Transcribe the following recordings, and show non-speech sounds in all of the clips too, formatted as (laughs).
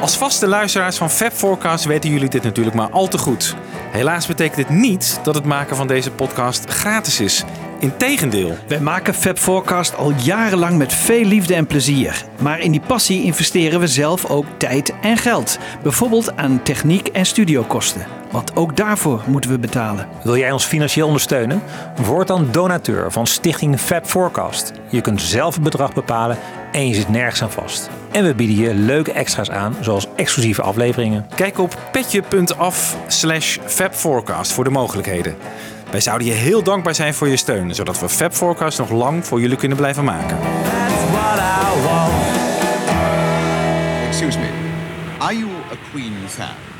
Als vaste luisteraars van Fab Forecast weten jullie dit natuurlijk maar al te goed. Helaas betekent dit niet dat het maken van deze podcast gratis is. Integendeel. Wij maken Fab Forecast al jarenlang met veel liefde en plezier. Maar in die passie investeren we zelf ook tijd en geld. Bijvoorbeeld aan techniek en studiokosten. Want ook daarvoor moeten we betalen. Wil jij ons financieel ondersteunen? Word dan donateur van Stichting Fab Forecast. Je kunt zelf het bedrag bepalen en je zit nergens aan vast. En we bieden je leuke extra's aan, zoals exclusieve afleveringen. Kijk op petje.af slash fabforecast voor de mogelijkheden. Wij zouden je heel dankbaar zijn voor je steun, zodat we Fab Forecast nog lang voor jullie kunnen blijven maken. That's what I want. Excuse me. Are you a Queen fan?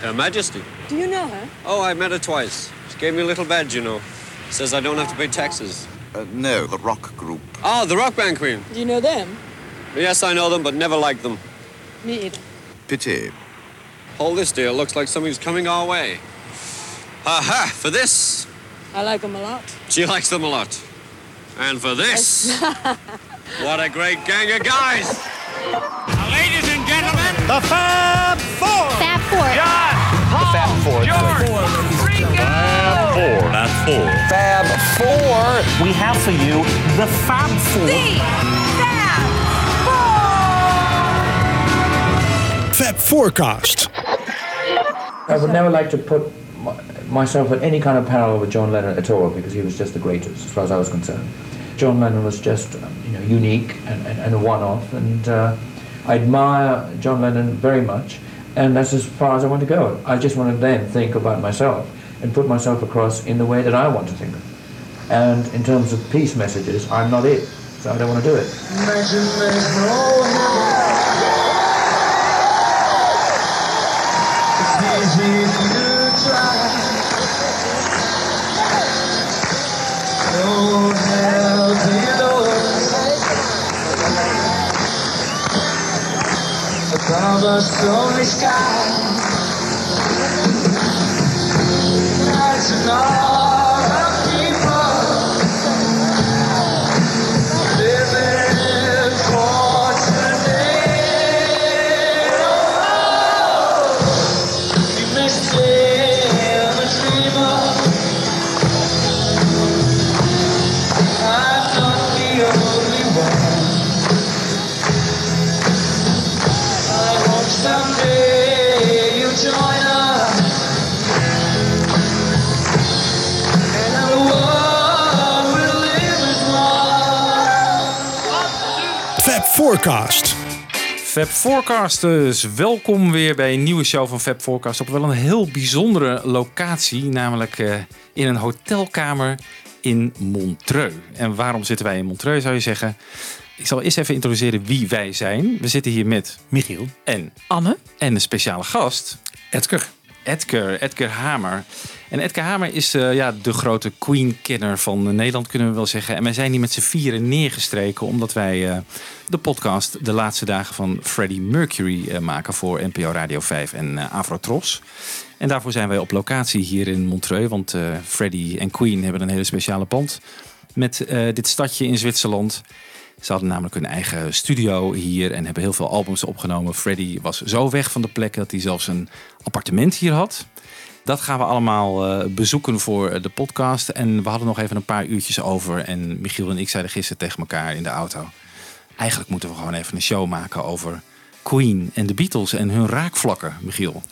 Her Majesty. Do you know her? Oh, I met her twice. She gave me a little badge, you know. Says I don't have to pay taxes. Uh, no, the rock group. Oh, the Rock Band Queen. Do you know them? Yes, I know them, but never liked them. Me either. Pity. All this dear. looks like something's coming our way. Aha! For this, I like them a lot. she likes them a lot. And for this, (laughs) what a great gang of guys! Ladies and gentlemen, the Fab Four. Fab Four. Fab Four. We have for you the Fab Four. The Fab Four. Fab Forecast. I would never like to put myself at any kind of parallel with John Lennon at all because he was just the greatest as far as I was concerned. John Lennon was just um, you know unique and, and, and a one-off, and uh, I admire John Lennon very much, and that's as far as I want to go. I just want to then think about myself and put myself across in the way that I want to think. Of. And in terms of peace messages, I'm not it, so I don't want to do it. of a stormy sky. That's enough. Fab Forecasters, welkom weer bij een nieuwe show van Fab Forecast op wel een heel bijzondere locatie, namelijk eh, in een hotelkamer in Montreux. En waarom zitten wij in Montreux zou je zeggen? Ik zal eerst even introduceren wie wij zijn. We zitten hier met Michiel. en Anne? en een speciale gast, Edgar. Edgar, Edgar Hamer. En Edgar Hamer is eh, ja, de grote Queen-kenner van Nederland, kunnen we wel zeggen. En wij zijn hier met z'n vieren neergestreken omdat wij eh, de podcast De Laatste Dagen van Freddie Mercury eh, maken voor NPO Radio 5 en Afrotros. En daarvoor zijn wij op locatie hier in Montreux, want Freddie en Queen hebben een hele speciale band met dit stadje in Zwitserland. Ze hadden namelijk hun eigen studio hier en hebben heel veel albums opgenomen. Freddie was zo weg van de plek dat hij zelfs een appartement hier had. Dat gaan we allemaal eh, bezoeken voor de podcast. En we hadden nog even een paar uurtjes over. En Michiel en ik zeiden gisteren tegen elkaar in de auto. Eigenlijk moeten we gewoon even een show maken over Queen en de Beatles en hun raakvlakken, Michiel.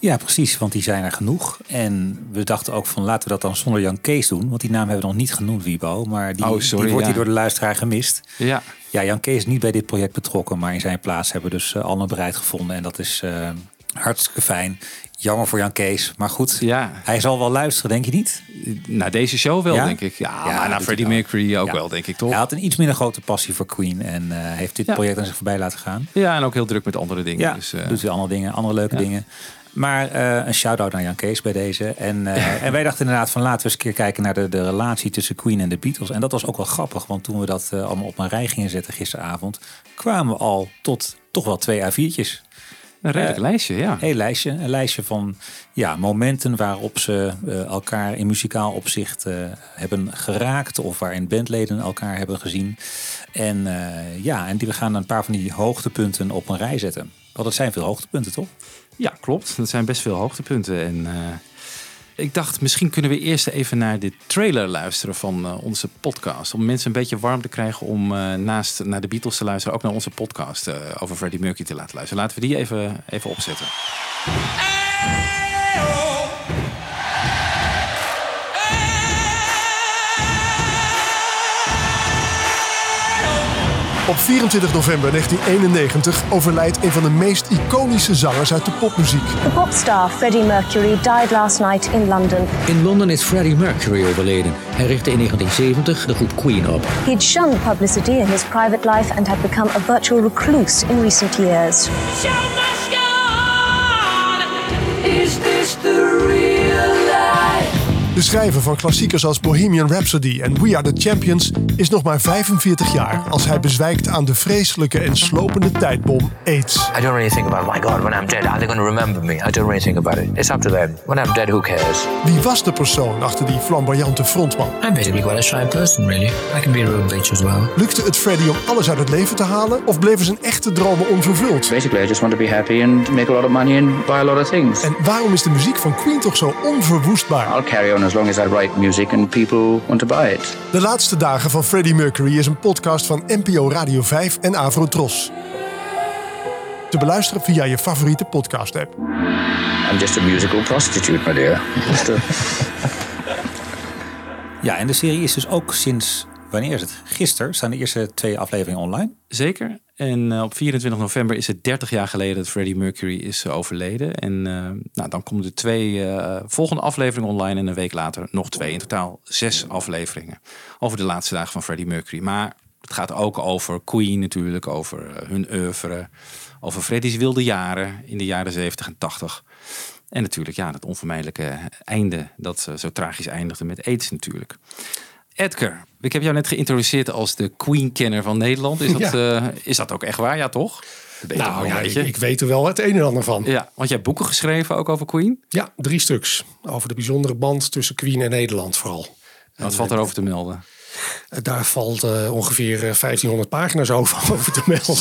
Ja, precies, want die zijn er genoeg. En we dachten ook van laten we dat dan zonder Jan Kees doen. Want die naam hebben we nog niet genoemd, Wiebo. Maar die, Oh, sorry, die wordt ja. hier door de luisteraar gemist. Ja, Ja, Jan Kees is niet bij dit project betrokken. Maar in zijn plaats hebben we dus uh, Anne bereid gevonden. En dat is eh, hartstikke fijn. Jammer voor Jan Kees. Maar goed, ja. hij zal wel luisteren, denk je niet? Naar deze show wel, Ja? denk ik. Ja, Ja, maar naar doet Freddie hij. Mercury ook wel, denk ik toch? Hij had een iets minder grote passie voor Queen. En eh, heeft dit project aan zich voorbij laten gaan. Ja, en ook heel druk met andere dingen. Ja, dus, doet weer andere dingen, andere leuke dingen. Maar eh, een shout-out naar Jan Kees bij deze. En, eh, en wij dachten inderdaad van laten we eens een keer kijken naar de, de relatie tussen Queen en de Beatles. En dat was ook wel grappig, want toen we dat eh, allemaal op een rij gingen zetten gisteravond, kwamen we al tot toch wel twee A4'tjes. Een redelijk lijstje, ja. Heel lijstje. Een lijstje van ja, momenten waarop ze elkaar in muzikaal opzicht hebben geraakt. Of waarin bandleden elkaar hebben gezien. En eh, ja, en die, we gaan een paar van die hoogtepunten op een rij zetten. Want het zijn veel hoogtepunten, toch? Ja, klopt. Dat zijn best veel hoogtepunten. En eh, ik dacht, misschien kunnen we eerst even naar de trailer luisteren van eh, onze podcast. Om mensen een beetje warm te krijgen om eh, naast naar de Beatles te luisteren, ook naar onze podcast eh, over Freddie Mercury te laten luisteren. Laten we die even, even opzetten. Op 24 november 1991 overlijdt een van de meest iconische zangers uit de popmuziek. The popstar Freddie Mercury died last night in London. In Londen is Freddie Mercury overleden. Hij richtte in 1970 de groep Queen op. He'd shunned publicity in his private life and had become a virtual recluse in recent years. Is this the real? De schrijver van klassiekers als Bohemian Rhapsody en We Are the Champions is nog maar 45 jaar als hij bezwijkt aan de vreselijke en slopende tijdbom AIDS. I don't really think about, my God, when I'm dead, are they going to remember me? I don't really think about it. It's up to them. When I'm dead, who cares? Wie was de persoon achter die flamboyante frontman? I'm basically quite a shy person, really. I can be a real bitch as well. Lukte het Freddie om alles uit het leven te halen of bleven zijn echte dromen onvervuld? Basically, I just want to be happy and make a lot of money and buy a lot of things. En waarom is de muziek van Queen toch zo onverwoestbaar? I'll carry on as long as I write music and people want to buy it. De laatste dagen van Freddie Mercury is een podcast van NPO Radio 5 en Avrotros. Te beluisteren via je favoriete podcast app. I'm just a musical prostitute, my dear. Just (laughs) a... (laughs) Ja, en de serie is dus ook sinds, wanneer is het? Gisteren staan de eerste twee afleveringen online. Zeker. En eh, op 24 november is het 30 jaar geleden dat Freddie Mercury is eh, overleden. En eh, nou, dan komen er twee volgende afleveringen online en een week later nog twee. In totaal zes afleveringen over de laatste dagen van Freddie Mercury. Maar het gaat ook over Queen natuurlijk, over hun oeuvre, over Freddie's wilde jaren in de jaren 70 en 80. En natuurlijk ja, dat onvermijdelijke einde dat zo tragisch eindigde met AIDS natuurlijk. Edgar, ik heb jou net geïntroduceerd als de Queen-kenner van Nederland. Is dat, Ja. eh, is dat ook echt waar? Ja, toch? Nou ja, ik, ik weet er wel het een en ander van. Ja, want jij hebt boeken geschreven ook over Queen. Ja, drie stuks. Over de bijzondere band tussen Queen en Nederland vooral. Wat valt erover te melden? Eh, Daar valt eh, ongeveer eh, 1500 pagina's over, (laughs) over te melden.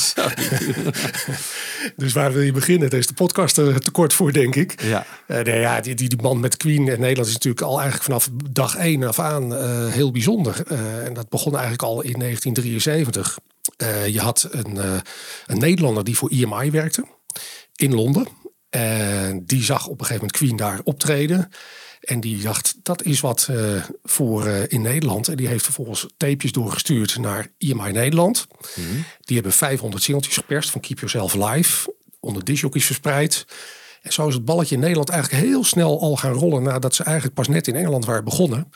(laughs) dus waar wil je beginnen? Daar is de podcast er te kort voor, denk ik. Ja. Eh, nee, ja, die, die, die band met Queen en Nederland is natuurlijk al eigenlijk vanaf dag één af aan eh, heel bijzonder. Eh, en dat begon eigenlijk al in 1973. Eh, je had een, eh, een Nederlander die voor EMI werkte in Londen. En die zag op een gegeven moment Queen daar optreden. En die dacht, dat is wat eh, voor eh, in Nederland. En die heeft vervolgens tapejes doorgestuurd naar EMI Nederland. Die hebben 500 singeltjes geperst van Keep Yourself Live. Onder disjockeys verspreid. En zo is het balletje in Nederland eigenlijk heel snel al gaan rollen... nadat ze eigenlijk pas net in Engeland waren begonnen.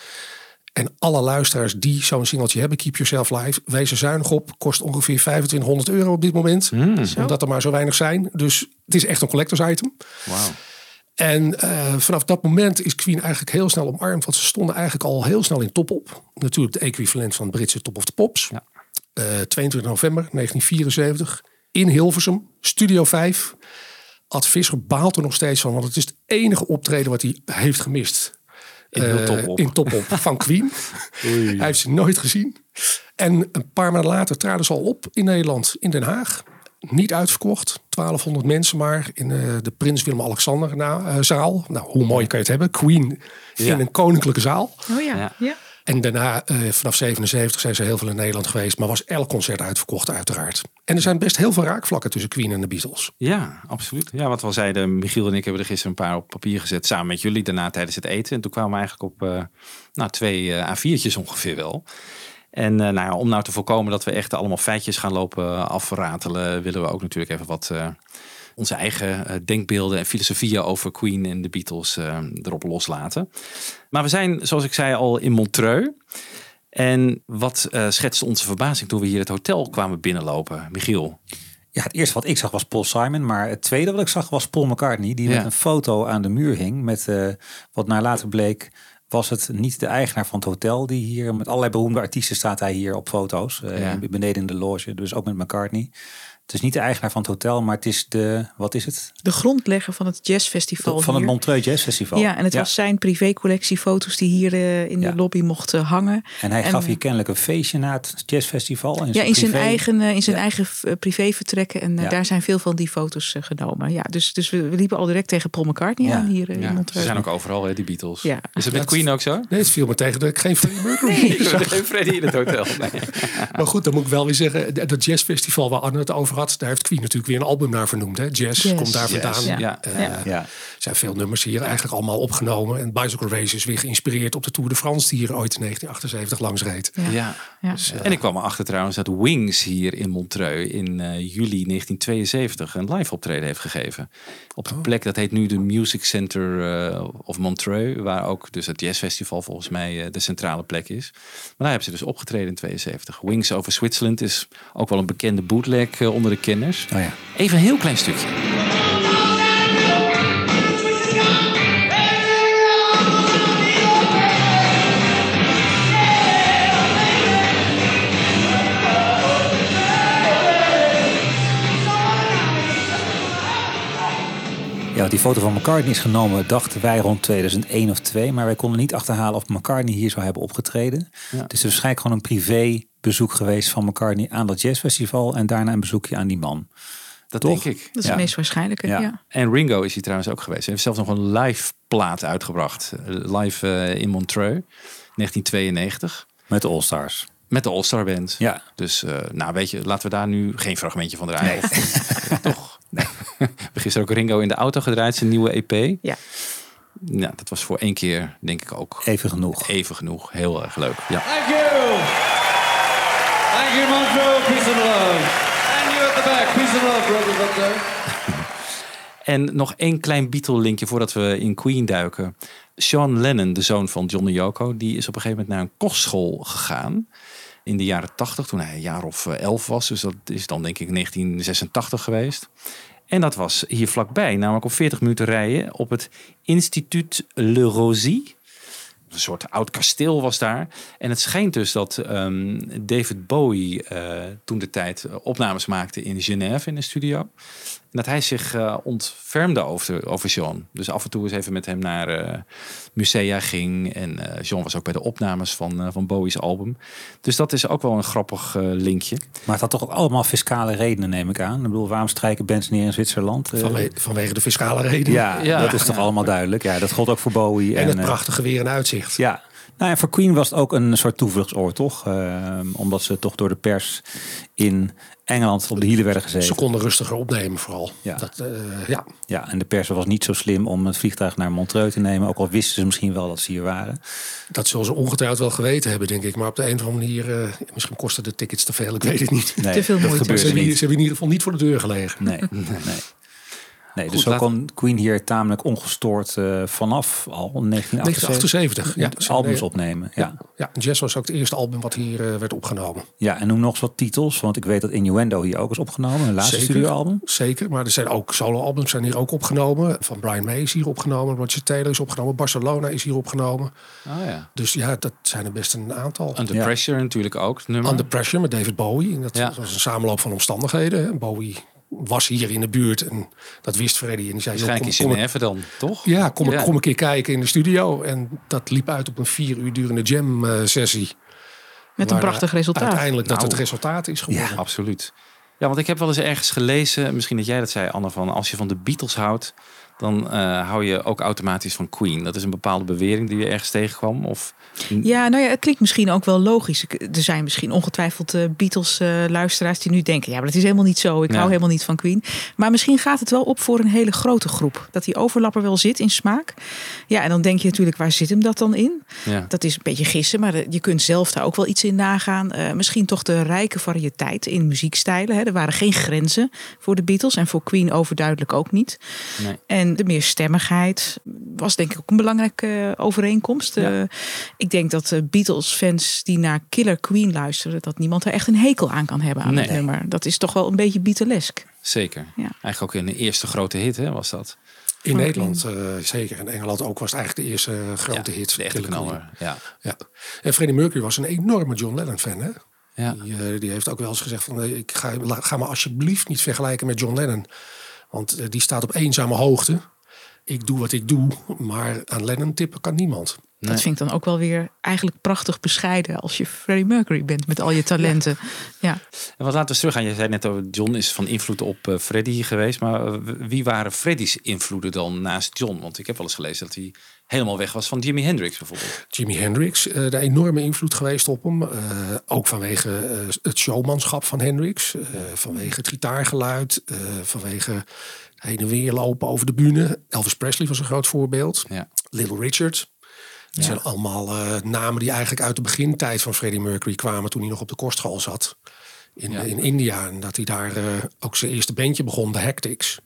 En alle luisteraars die zo'n singeltje hebben, Keep Yourself Live, wees er zuinig op. Kost ongeveer 2500 euro op dit moment. Omdat er maar zo weinig zijn. Dus het is echt een collectors item. Wauw. En eh, vanaf dat moment is Queen eigenlijk heel snel omarmd. Want ze stonden eigenlijk al heel snel in top op. Natuurlijk de equivalent van Britse Top of the Pops. Eh, 22 november 1974 in Hilversum, Studio 5. Ad Visser baalt er nog steeds van. Want het is het enige optreden wat hij heeft gemist. In Eh, Top Op. in top op (laughs) van Queen. Hij heeft ze nooit gezien. En een paar maanden later traden ze al op in Nederland, in Den Haag. Niet uitverkocht, 1200 mensen maar in eh, de Prins Willem-Alexander na- eh, zaal. Nou, hoe mooi kan je het hebben? Queen Ja. in een koninklijke zaal. Oh ja, ja. En daarna, eh, vanaf 77, zijn ze heel veel in Nederland geweest. Maar was elk concert uitverkocht, uiteraard. En er zijn best heel veel raakvlakken tussen Queen en de Beatles. Ja, absoluut. Ja, wat we al zeiden, Michiel en ik hebben er gisteren een paar op papier gezet. Samen met jullie daarna tijdens het eten. En toen kwamen we eigenlijk op eh, nou, twee eh, A4'tjes ongeveer wel. En eh, nou ja, om nou te voorkomen dat we echt allemaal feitjes gaan lopen afratelen, willen we ook natuurlijk even wat eh, onze eigen eh, denkbeelden en filosofieën over Queen en de Beatles eh, erop loslaten. Maar we zijn, zoals ik zei, al in Montreux. En wat eh, schetste onze verbazing toen we hier het hotel kwamen binnenlopen, Michiel? Ja, het eerste wat ik zag was Paul Simon, maar het tweede wat ik zag was Paul McCartney, die Ja. met een foto aan de muur hing. Met eh, wat naar later bleek, was het niet de eigenaar van het hotel die hier met allerlei beroemde artiesten staat hij hier op foto's. eh, Ja. Beneden in de loge, dus ook met McCartney. Het is niet de eigenaar van het hotel, maar het is de, wat is het? De grondlegger van het jazzfestival Van het. Montreux Jazz Festival. Ja, en het was zijn privécollectie foto's die hier eh, in de lobby mochten hangen. En hij gaf hier kennelijk een feestje na het jazzfestival. ja, in zijn privé- eigen, eh, in zijn eigen eh, privévertrekken. En eh, Ja. daar zijn veel van die foto's eh, genomen. Ja, dus, dus we, we liepen al direct tegen Paul McCartney Ja. aan hier eh, Ja, in Montreux. Ze zijn ook overal, hè, die Beatles. Ja. Is het met Queen ook zo? Nee, het viel me tegen dat ik geen Freddie Mercury Nee, zag. geen Freddie in het hotel. Nee. (laughs) Maar goed, dan moet ik wel weer zeggen, dat jazzfestival waar Arne het over daar heeft Queen natuurlijk weer een album naar vernoemd. Hè? Jazz, komt daar vandaan. ja. Eh, Ja. Ja. zijn veel nummers hier eigenlijk allemaal opgenomen. En Bicycle Race is weer geïnspireerd op de Tour de France die hier ooit in 1978 langs reed. Ja. Ja. Dus, eh, En ik kwam erachter trouwens dat Wings hier in Montreux in eh, juli 1972 een live optreden heeft gegeven. Op Oh. de plek, dat heet nu de Music Center eh, of Montreux, waar ook dus het jazzfestival volgens mij de centrale plek is. Maar daar hebben ze dus opgetreden in 72. Wings over Switzerland is ook wel een bekende bootleg onder de kenners. Oh ja. Even een heel klein stukje. Ja, die foto van McCartney is genomen, dachten wij rond 2001 of 2. Maar wij konden niet achterhalen of McCartney hier zou hebben opgetreden. Ja. Het is waarschijnlijk gewoon een privé bezoek geweest van McCartney aan dat jazzfestival. En daarna een bezoekje aan die man. Dat Toch? denk ik. Dat is Ja. het meest waarschijnlijke. Ja. Ja. En Ringo is hier trouwens ook geweest. Hij heeft zelfs nog een live plaat uitgebracht. Eh, Live eh, in Montreux, 1992. Met de All-Stars. Met de All-Star Band. Ja. Dus, eh, nou weet je, laten we daar nu geen fragmentje van draaien. Of- (laughs) Toch? Nee. We hebben gisteren ook Ringo in de auto gedraaid, zijn nieuwe EP. Ja. Ja, dat was voor één keer, denk ik ook. Even genoeg. Even genoeg. Heel erg leuk. Ja. Thank you. And. And you at the back. Peace and love, brothers up there. En nog één klein Beatle-linkje voordat we in Queen duiken. Sean Lennon, de zoon van John en Yoko, die is op een gegeven moment naar een kostschool gegaan. In de jaren 80, toen hij een jaar of eh, elf was. Dus dat is dan denk ik 1986 geweest. En dat was hier vlakbij, namelijk op 40 minuten rijden op het Instituut Le Rosy. Een soort oud kasteel was daar. En het schijnt dus dat ehm, David Bowie eh, toen de tijd opnames maakte in Genève in de studio. En dat hij zich eh, ontfermde over, over John. Dus af en toe eens even met hem naar eh, musea ging. En eh John was ook bij de opnames van, eh, van Bowie's album. Dus dat is ook wel een grappig linkje. Maar het had toch ook allemaal fiscale redenen, neem ik aan. Ik bedoel, waarom strijken bands neer in Zwitserland? Vanwege, vanwege de fiscale reden. ja, Ja. dat is toch allemaal duidelijk. Ja, dat gold ook voor Bowie. En het eh, prachtige weer en uitzicht. Ja. Nou, en voor Queen was het ook een soort toevluchtsoord, toch? Ehm, omdat ze toch door de pers in Engeland op de hielen werden gezeten. Ze konden rustiger opnemen vooral. Ja. Dat, eh, ja. Ja, en de pers was niet zo slim om het vliegtuig naar Montreux te nemen. Ook al wisten ze misschien wel dat ze hier waren. Dat zullen ze ongetwijfeld wel geweten hebben, denk ik. Maar op de een of andere manier, eh, misschien kosten de tickets te veel, ik weet het niet. Nee, Te veel dat moeite. Ze, hebben, ze in ieder geval niet voor de deur gelegen. Nee, nee. Nee, dus Goed, zo kon Queen hier tamelijk ongestoord eh, vanaf al 1978 1978. Ja, ja, albums opnemen. Ja. Ja, ja, Jazz was ook het eerste album wat hier eh, werd opgenomen. ja, en noem nog eens wat titels. Want ik weet dat Innuendo hier ook is opgenomen. Een laatste Zeker. studioalbum. Zeker, maar er zijn ook soloalbums zijn hier ook opgenomen. Van Brian May is hier opgenomen, Roger Taylor is opgenomen, Barcelona is hier opgenomen. Oh ja. Dus ja, dat zijn er best een aantal. Under Ja. Pressure natuurlijk ook. Nummer. Under Pressure met David Bowie. En dat Ja. was een samenloop van omstandigheden. hè. Bowie was hier in de buurt en dat wist Freddy. En die zei, Waarschijnlijk kom, dan, toch? ja, kom, Ja. kom een keer kijken in de studio. En dat liep uit op een vier uur durende jam eh, sessie. Met een Waar, prachtig eh, resultaat. Uiteindelijk dat Nou. het resultaat is geworden. Ja, absoluut. Ja, want ik heb wel eens ergens gelezen, misschien dat jij dat zei, Anne, van als je van de Beatles houdt, dan eh, hou je ook automatisch van Queen. Dat is een bepaalde bewering die je ergens tegenkwam. Of Ja, nou ja, het klinkt misschien ook wel logisch. Er zijn misschien ongetwijfeld eh, Beatles-luisteraars die nu denken: ja, maar dat is helemaal niet zo. Ik Ja. hou helemaal niet van Queen. Maar misschien gaat het wel op voor een hele grote groep. Dat die overlapper wel zit in smaak. Ja, en dan denk je natuurlijk, waar zit hem dat dan in? Ja. Dat is een beetje gissen, maar eh, je kunt zelf daar ook wel iets in nagaan. Eh, misschien toch de rijke variëteit in muziekstijlen. Hè. Er waren geen grenzen voor de Beatles en voor Queen overduidelijk ook niet. Nee. En de meerstemmigheid was denk ik ook een belangrijke eh, overeenkomst. Eh, ik denk dat de Beatles-fans die naar Killer Queen luisteren... dat niemand er echt een hekel aan kan hebben aan het nummer. Dat is toch wel een beetje Beatlesk. Zeker. Ja. Eigenlijk ook een eerste grote hit, hè, was dat? In Nederland eh, zeker. In Engeland ook was het eigenlijk de eerste eh, grote Ja, hit. de echte Killer Queen. knaller. Ja. Ja. En Freddie Mercury was een enorme John Lennon fan. Hè? Ja. Die, eh, die heeft ook wel eens gezegd van... eh, ik ga, la- ga me alsjeblieft niet vergelijken met John Lennon. Want eh, die staat op eenzame hoogte. Ik doe wat ik doe, maar aan Lennon tippen kan niemand. Dat vind ik dan ook wel weer eigenlijk prachtig bescheiden als je Freddie Mercury bent met al je talenten. Ja. En wat laten we eens teruggaan. Je zei net over John is van invloed op eh, Freddie geweest. Maar eh, wie waren Freddie's invloeden dan naast John? Want ik heb wel eens gelezen dat hij helemaal weg was van Jimi Hendrix bijvoorbeeld. Jimi Hendrix, eh, de enorme invloed geweest op hem. Eh, ook vanwege eh, het showmanschap van Hendrix. eh, vanwege het gitaargeluid. eh, vanwege heen en weer lopen over de bühne. Elvis Presley was een groot voorbeeld. Ja. Little Richard. Dat zijn allemaal eh, namen die eigenlijk uit de begintijd van Freddie Mercury kwamen. Toen hij nog op de kostschool zat. In, in India. En dat hij daar eh, ook zijn eerste bandje begon, de Hectics.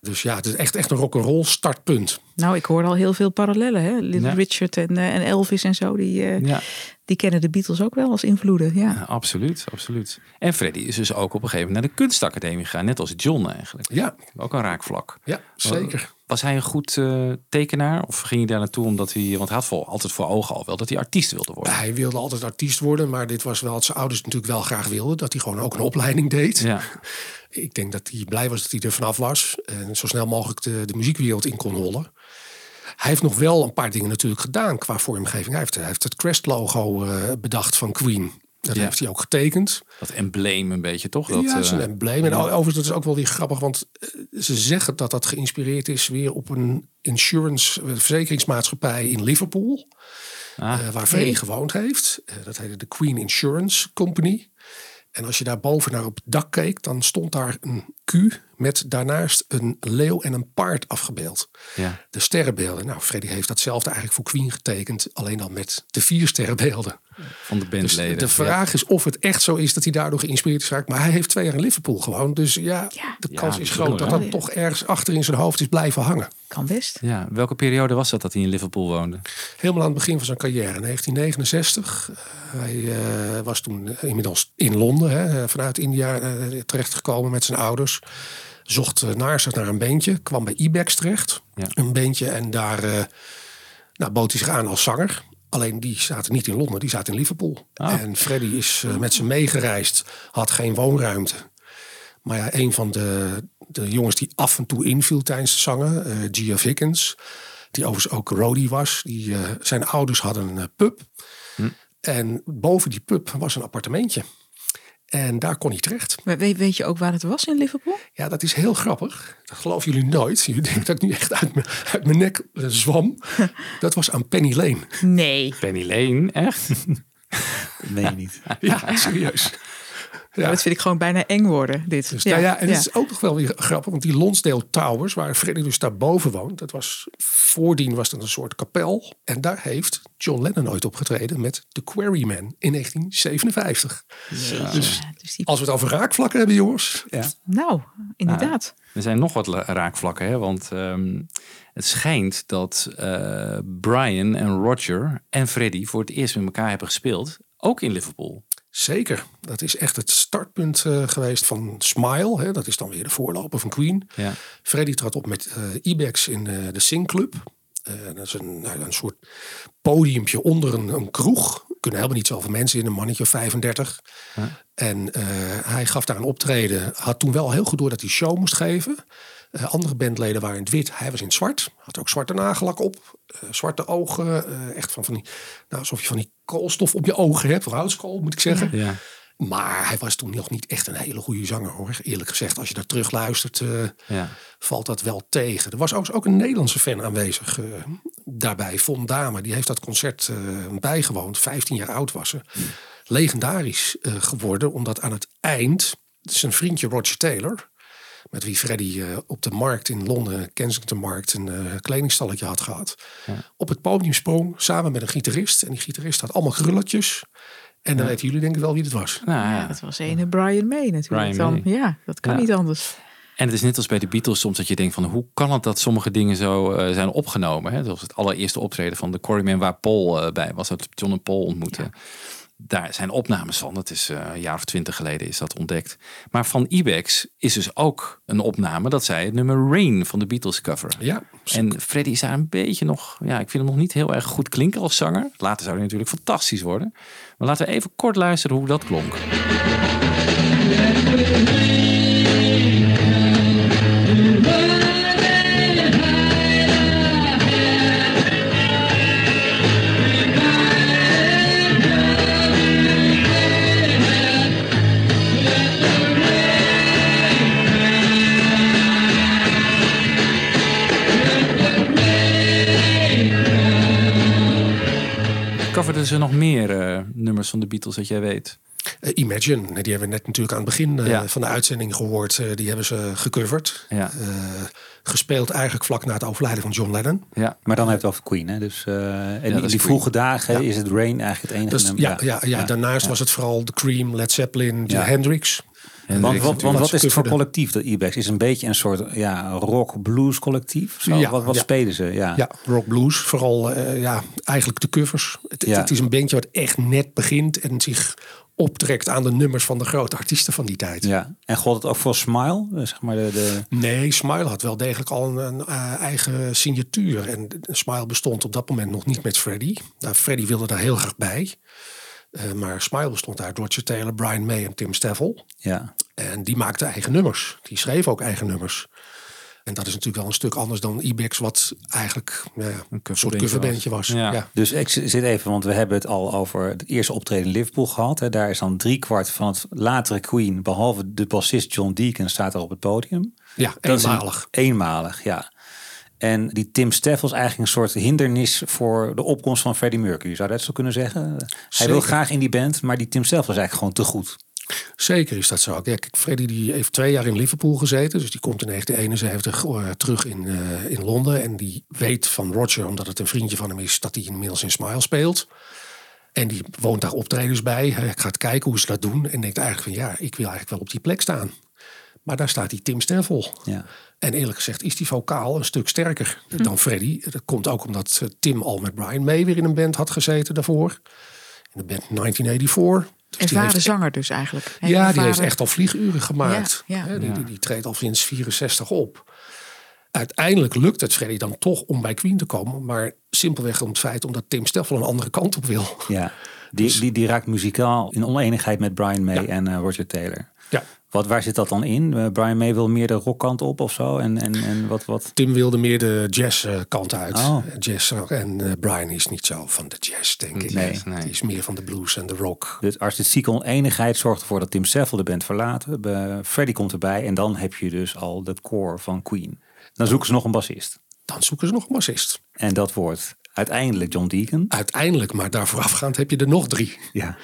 Dus ja, het is echt, echt een rock'n'roll startpunt. Nou, ik hoor al heel veel parallellen. Hè? Little Ja. Richard en, eh, en Elvis en zo. Die, eh, Ja. die kennen de Beatles ook wel als invloeden. Ja. Ja, absoluut, absoluut. En Freddie is dus ook op een gegeven moment naar de kunstacademie gegaan. Net als John eigenlijk. Ja. Ook een raakvlak. Ja, zeker. Was hij een goed eh, tekenaar? Of ging hij daar naartoe omdat hij... Want hij had voor, altijd voor ogen al wel dat hij artiest wilde worden. Hij wilde altijd artiest worden, maar dit was wel wat zijn ouders natuurlijk wel graag wilden. Dat hij gewoon ook een opleiding deed. Ja. (laughs) Ik denk dat hij blij was dat hij er vanaf was. En zo snel mogelijk de, de muziekwereld in kon rollen. Hij heeft nog wel een paar dingen natuurlijk gedaan qua vormgeving. Hij heeft, hij heeft het Crest-logo eh, bedacht van Queen. Dat Ja. heeft hij ook getekend. Dat embleem een beetje, toch? Dat, ja, dat is een eh, embleem. En overigens, dat is ook wel weer grappig, want eh, ze zeggen dat dat geïnspireerd is weer op een insurance eh, verzekeringsmaatschappij in Liverpool. Ah. eh, waar Freddie gewoond heeft. Dat heette de Queen Insurance Company. En als je daar boven naar op het dak keek, dan stond daar een Q met daarnaast een leeuw en een paard afgebeeld. Ja. De sterrenbeelden. Nou, Freddie heeft datzelfde eigenlijk voor Queen getekend, alleen dan met de vier sterrenbeelden. Van de Dus bandleden. de vraag is of het echt zo is dat hij daardoor geïnspireerd is geraakt. Maar hij heeft twee jaar in Liverpool gewoond. Dus ja, de kans is groot dat dat toch ergens achter in zijn hoofd is blijven hangen. Kan best. Ja, welke periode was dat dat hij in Liverpool woonde? Helemaal aan het begin van zijn carrière, 1969. Eh, hij eh, was toen eh, inmiddels in Londen, hè, vanuit India terechtgekomen met zijn ouders. Zocht eh, naar zich naar een beentje, kwam bij Ibex terecht. Een beentje en daar eh, nou, bood hij zich aan als zanger. Alleen die zaten niet in Londen, die zaten in Liverpool. En Freddy is eh, met ze meegereisd, had geen woonruimte. Maar ja, een van de, de jongens die af en toe inviel tijdens het zangen, eh Gia Vickens, die overigens ook roadie was, die, zijn ouders hadden een pub. En boven die pub was een appartementje. En daar kon hij terecht. Maar weet, weet je ook waar het was in Liverpool? Ja, dat is heel grappig. Dat geloven jullie nooit. Jullie denken dat ik nu echt uit mijn, uit mijn nek zwam. (laughs) Dat was aan Penny Lane. Nee. Penny Lane, echt? (laughs) je niet. Ja, serieus. Ja. Dat vind ik gewoon bijna eng worden, dit. Dus nou ja, en het is ook nog wel weer grappig, want die Lonsdale Towers, waar Freddie dus daarboven woont, dat was voordien was dat een soort kapel. En daar heeft John Lennon ooit opgetreden met The Quarrymen in 1957. Dus als we het over raakvlakken hebben, jongens. Ja. Nou, inderdaad. Er zijn nog wat la- raakvlakken, hè? want ehm, het schijnt dat eh, Brian en Roger en Freddie voor het eerst met elkaar hebben gespeeld, ook in Liverpool. Zeker. Dat is echt het startpunt eh, geweest van Smile. Hè. Dat is dan weer de voorloper van Queen. Ja. Freddie trad op met eh Ibex in eh, de Sing Club. Dat is een, nou, een soort podiumpje onder een, een kroeg. Er kunnen helemaal niet zoveel mensen in, een mannetje of 35. En hij gaf daar een optreden. Had toen wel heel goed door dat hij show moest geven. Eh, andere bandleden waren in het wit. Hij was in het zwart. Had ook zwarte nagellak op. eh, zwarte ogen. eh, echt van, van die, nou, alsof je van die koolstof op je ogen hebt. Houtskool moet ik zeggen. Ja. Maar hij was toen nog niet echt een hele goede zanger hoor. Eerlijk gezegd, als je daar terug luistert, Ja. valt dat wel tegen. Er was ook, ook een Nederlandse fan aanwezig daarbij. Von Dame, die heeft dat concert bijgewoond. 15 jaar oud was ze. Legendarisch eh, geworden, omdat aan het eind... zijn vriendje Roger Taylor... met wie Freddy eh, op de markt in Londen, Kensington Markt... een eh, kledingstalletje had gehad. Op het podium sprong samen met een gitarist. En die gitarist had allemaal krulletjes... En dan Ja. weten jullie denk ik wel wie het was. Nou, ja. Dat was ene Brian May natuurlijk Brian dan. May. Ja, dat kan Ja. niet anders. En het is net als bij de Beatles soms dat je denkt van hoe kan het dat sommige dingen zo eh, zijn opgenomen. Hè? Zoals het allereerste optreden van de Quarrymen waar Paul bij was. Dat John en Paul ontmoeten. Daar zijn opnames van. Dat is eh, een jaar of twintig geleden is dat ontdekt. Maar van Ibex is dus ook een opname dat zij het nummer Rain van de Beatles cover. Ja. En Freddy is daar een beetje nog, ja, ik vind hem nog niet heel erg goed klinken als zanger. Later zou hij natuurlijk fantastisch worden. Maar laten we even kort luisteren hoe dat klonk. Ze nog meer eh, nummers van de Beatles dat jij weet? Eh, Imagine, die hebben we net natuurlijk aan het begin eh, van de uitzending gehoord. Eh, die hebben ze gecoverd. Ja. Eh, gespeeld eigenlijk vlak na het overlijden van John Lennon. Ja. Maar dan heeft het over Queen. Hè? Dus, eh, en die Queen. vroege dagen Ja. is het Rain eigenlijk het enige Dus, nummer. ja, ja, ja, daarnaast was het vooral The Cream, Led Zeppelin, Jimi Want, wat, want wat is het voor collectief dat Ibex? Is een beetje een soort ja, rock blues collectief? Zo? Ja, wat wat ja. spelen ze? Ja. Ja, rock blues. Vooral eh, ja, eigenlijk de covers. Het, Ja. het is een bandje wat echt net begint en zich optrekt aan de nummers van de grote artiesten van die tijd. Ja. En gold het ook voor Smile? Eh, Zeg maar de, de... Nee, Smile had wel degelijk al een, een, eh, eigen signatuur. En Smile bestond op dat moment nog niet met Freddy. Nou, Freddy wilde daar heel graag bij. Eh, maar Smile bestond uit Roger Taylor, Brian May en Tim Staffel. Ja. En die maakten eigen nummers. Die schreven ook eigen nummers. En dat is natuurlijk wel een stuk anders dan Ibex, wat eigenlijk ja, een soort coverbandje was. Ja. Dus ik zit even, want we hebben het al over het eerste optreden in Liverpool gehad. Hè. Daar is dan drie kwart van het latere Queen, behalve de bassist John Deacon, staat er op het podium. Ja, Dat is een- eenmalig. eenmalig, ja. En die Tim Steffels eigenlijk een soort hindernis voor de opkomst van Freddie Mercury. Zou dat zo kunnen zeggen? Hij wil graag in die band, maar die Tim Steffels is eigenlijk gewoon te goed. Zeker is dat zo. Ja, kijk, Freddy die heeft twee jaar in Liverpool gezeten. Dus die komt in 1971 eh, terug in, eh, in Londen. En die weet van Roger, omdat het een vriendje van hem is, dat hij inmiddels in Smile speelt. En die woont daar optredens bij. Hij gaat kijken hoe ze dat doen. En denkt eigenlijk van ja, ik wil eigenlijk wel op die plek staan. Maar daar staat die Tim Steffel. Ja. En eerlijk gezegd is die vocaal een stuk sterker dan Freddy. Dat komt ook omdat eh, Tim al met Brian May weer in een band had gezeten daarvoor. In de band 1984. Dus die Ervaren heeft- zanger dus eigenlijk. Ja, die heeft echt al vlieguren gemaakt. Ja, ja. Hè, Die, die, die treedt al sinds 64 op. Uiteindelijk lukt het Freddy dan toch om bij Queen te komen. Maar simpelweg om het feit omdat Tim Steffel een andere kant op wil. Ja. Die, die, die raakt muzikaal in oneenigheid met Brian May en eh, Roger Taylor. Ja. Wat, waar zit dat dan in? Eh, Brian May wil meer de rockkant op of zo? En, en, en wat, wat? Tim wilde meer de jazzkant uit. Oh. Jazz, en eh, Brian is niet zo van de jazz, denk ik. Nee. Die is meer van de blues en de rock. Dus artistieke oneenigheid zorgt ervoor dat Tim Steffel de band verlaat. Eh, Freddie komt erbij en dan heb je dus al de core van Queen. Dan zoeken ze nog een bassist. Dan zoeken ze nog een bassist. En dat wordt uiteindelijk John Deacon. Uiteindelijk, maar daar voorafgaand heb je er nog drie. Ja.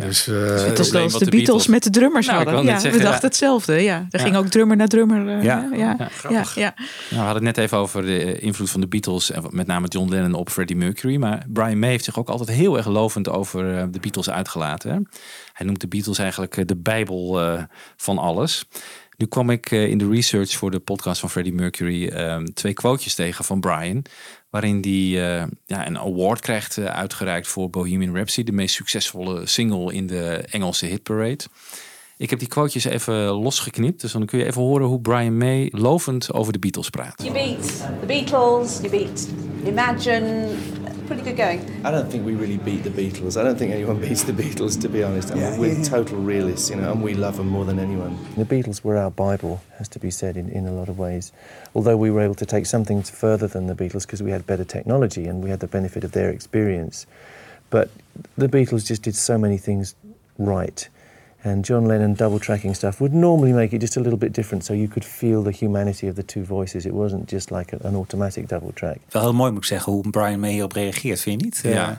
Dus, eh, Net als als de, Beatles, met de drummers Nou, ik hadden. Ja, zeggen, we ja. dachten hetzelfde. Ja. Er Ja. ging ook drummer naar drummer. eh, Ja. ja. Ja. Ja, Ja. Ja. Nou, we hadden het net even over de invloed van de Beatles en met name John Lennon op Freddie Mercury. Maar Brian May heeft zich ook altijd heel erg lovend over eh, de Beatles uitgelaten. hè. Hij noemt de Beatles eigenlijk eh, de bijbel eh, van alles. Nu kwam ik eh, in de research voor de podcast van Freddie Mercury eh, twee quotejes tegen van Brian. Waarin hij eh, ja, een award krijgt eh, uitgereikt voor Bohemian Rhapsody. De meest succesvolle single in de Engelse hitparade. Ik heb die quotejes even losgeknipt. Dus dan kun je even horen hoe Brian May lovend over de Beatles praat. You beat the Beatles, you beat Imagine. Pretty good going. I don't think we really beat the Beatles. I don't think anyone (laughs) beats the Beatles, to be honest. I mean, Yeah, we're yeah. total realists, you know, and we love them more than anyone. The Beatles were our Bible, has to be said in, in a lot of ways. Although we were able to take some things further than the Beatles because we had better technology and we had the benefit of their experience. But the Beatles just did so many things right. And John Lennon double tracking stuff would normally make it just a little bit different so you could feel the humanity of the two voices. It wasn't just like a- an automatic double track. Wel heel mooi moet ik zeggen hoe Brian May hierop reageert, vind je niet? Ja. Eh,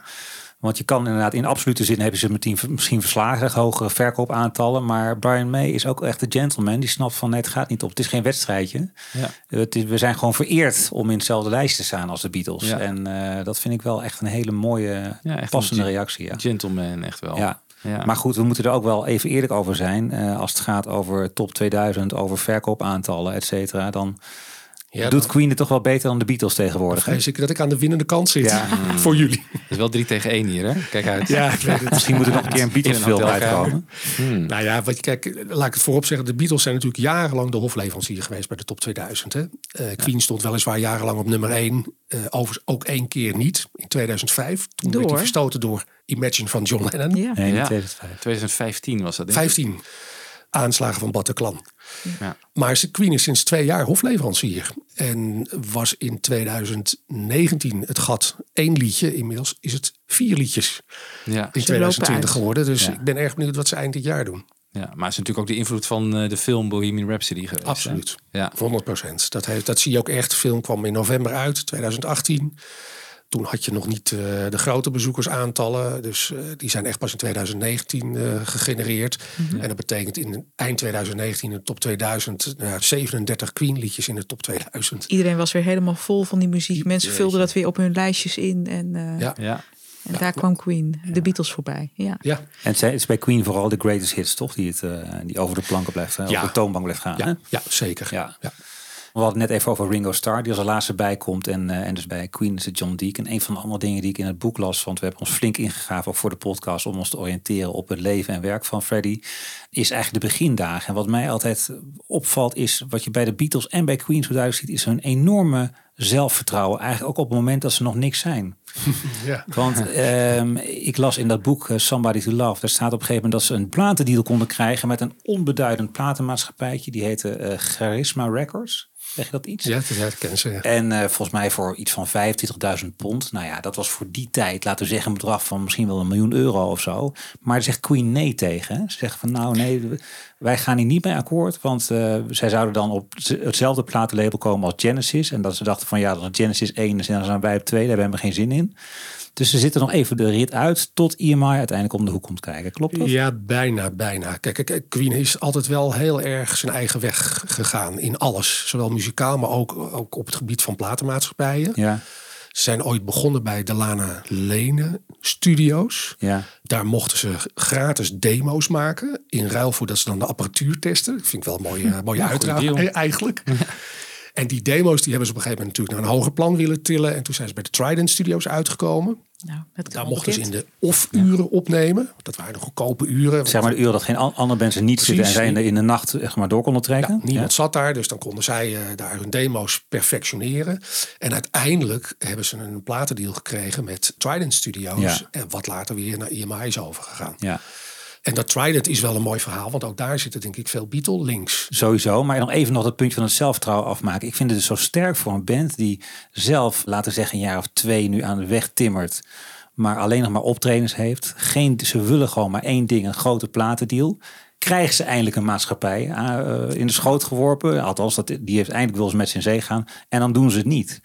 want je kan inderdaad in absolute zin hebben ze meteen, misschien verslagen, hogere verkoopaantallen. Maar Brian May is ook echt een gentleman. Die snapt van nee, het gaat niet op. Het is geen wedstrijdje. Ja. Het is, we zijn gewoon vereerd om in hetzelfde lijst te staan als de Beatles. Ja. En eh, dat vind ik wel echt een hele mooie, Ja, passende een reactie. Ja. Gentleman, echt wel. Ja. Ja. Maar goed, we moeten er ook wel even eerlijk over zijn. Eh, als het gaat over top 2000, over verkoopaantallen, et cetera. Dan Ja, Doet Queen het toch wel beter dan de Beatles tegenwoordig? vrees ik dat ik aan de winnende kant zit. Ja. (laughs) Voor jullie. Het is wel 3 tegen 1 hier, hè? Kijk uit. Ja, ik. Misschien moet er nog een keer een Beatles In een film hotelkamer. uitkomen. Hmm. Nou ja, wat je, kijk, laat ik het voorop zeggen. De Beatles zijn natuurlijk jarenlang de hofleverancier geweest bij de top 2000. Hè? Eh, Queen stond weliswaar jarenlang op nummer 1. Eh overigens ook één keer niet. In 2005. Toen werd Door? hij verstoten door Imagine van John Lennon. Ja. Nee, Ja. in 2005. 2015 was dat. denk ik. 15 aanslagen van Bataclan. Ja. Maar ze- Queen is sinds twee jaar hofleverancier. En was in 2019 het gat één liedje. Inmiddels is het vier liedjes Ja. in Ze 2020 lopen uit. geworden. Dus Ja. ik ben erg benieuwd wat ze eind dit jaar doen. ja, maar het is natuurlijk ook de invloed van eh, de film Bohemian Rhapsody geweest. hè? Absoluut. Ja. 100 procent. Dat, heeft- dat zie je ook echt. De film kwam in november uit, 2018. Toen had je nog niet eh, de grote bezoekersaantallen. Dus eh, die zijn echt pas in 2019 eh, gegenereerd. En dat betekent in eind 2019 in de top 2000... nou, ja, 37 Queen liedjes in de top 2000. Iedereen was weer helemaal vol van die muziek. Mensen vulden dat weer op hun lijstjes in. En, eh, Ja. Ja. en daar kwam Queen, de Beatles voorbij. Ja. Ja, En het is bij Queen vooral de greatest hits, toch? Die, het, eh, die over de planken blijft, Ja. over de toonbank blijft gaan. hè? ja, ja zeker. Ja. We hadden net even over Ringo Starr, die als laatste bijkomt. En, eh, en dus bij Queen is het John Deacon. Een van de andere dingen die ik in het boek las, want we hebben ons flink ingegraven ook voor de podcast om ons te oriënteren op het leven en werk van Freddie, is eigenlijk de begindagen. En wat mij altijd opvalt is, wat je bij de Beatles en bij Queen zo duidelijk ziet, is hun enorme zelfvertrouwen. Eigenlijk ook op het moment dat ze nog niks zijn. (laughs) Ja. Want ehm, ik las in dat boek eh, Somebody to Love. Daar staat op een gegeven moment dat ze een platendeal konden krijgen met een onbeduidend platenmaatschappijtje. Die heette eh, Charisma Records. Zeg je dat iets? Ja, dat herkennen ze. Ja. En eh, volgens mij voor iets van 25.000 pond. Nou ja, dat was voor die tijd, laten we zeggen, een bedrag van misschien wel een miljoen euro of zo. Maar daar zegt Queen nee tegen. Ze zegt van nou nee, wij gaan hier niet mee akkoord. Want eh, zij zouden dan op hetzelfde platenlabel komen als Genesis. En dat ze dachten van ja, dan is Genesis 1 en dan zijn wij op 2. Daar hebben we geen zin in. Dus ze zitten nog even de rit uit tot EMI uiteindelijk om de hoek komt kijken. Klopt dat? Ja, bijna, bijna. Kijk, kijk, Queen is altijd wel heel erg zijn eigen weg gegaan in alles. Zowel muzikaal, maar ook, ook op het gebied van platenmaatschappijen. Ja, Ze zijn ooit begonnen bij de Lana Lene Studios. ja. Daar mochten ze gratis demo's maken. In ruil voor dat ze dan de apparatuur testen. Dat vind ik wel een mooie, (laughs) mooie Ja, e- eigenlijk. En die demo's die hebben ze op een gegeven moment natuurlijk naar een hoger plan willen tillen. En toen zijn ze bij de Trident Studios uitgekomen. Nou, Daar mochten ze in de off-uren opnemen. Dat waren de goedkope uren. Zeg maar de uur dat geen an- andere mensen niet zitten en Precies. zij in de, in de nacht echt maar door konden trekken. Ja, niemand zat daar, dus dan konden zij eh, daar hun demo's perfectioneren. En uiteindelijk hebben ze een platendeal gekregen met Trident Studios. Ja. En wat later weer naar EMI is overgegaan. Ja. En dat Trident is wel een mooi verhaal, want ook daar zitten denk ik veel Beatle-links. Sowieso, maar even nog dat puntje van het zelfvertrouwen afmaken. Ik vind het dus zo sterk voor een band die zelf, laten we zeggen, een jaar of twee nu aan de weg timmert. Maar alleen nog maar optredens heeft. Geen, ze willen gewoon maar één ding, een grote platendeal. Krijgen ze eindelijk een maatschappij eh, in de schoot geworpen. Althans, dat, die heeft eindelijk wil ze met z'n zee gaan. En dan doen ze het niet.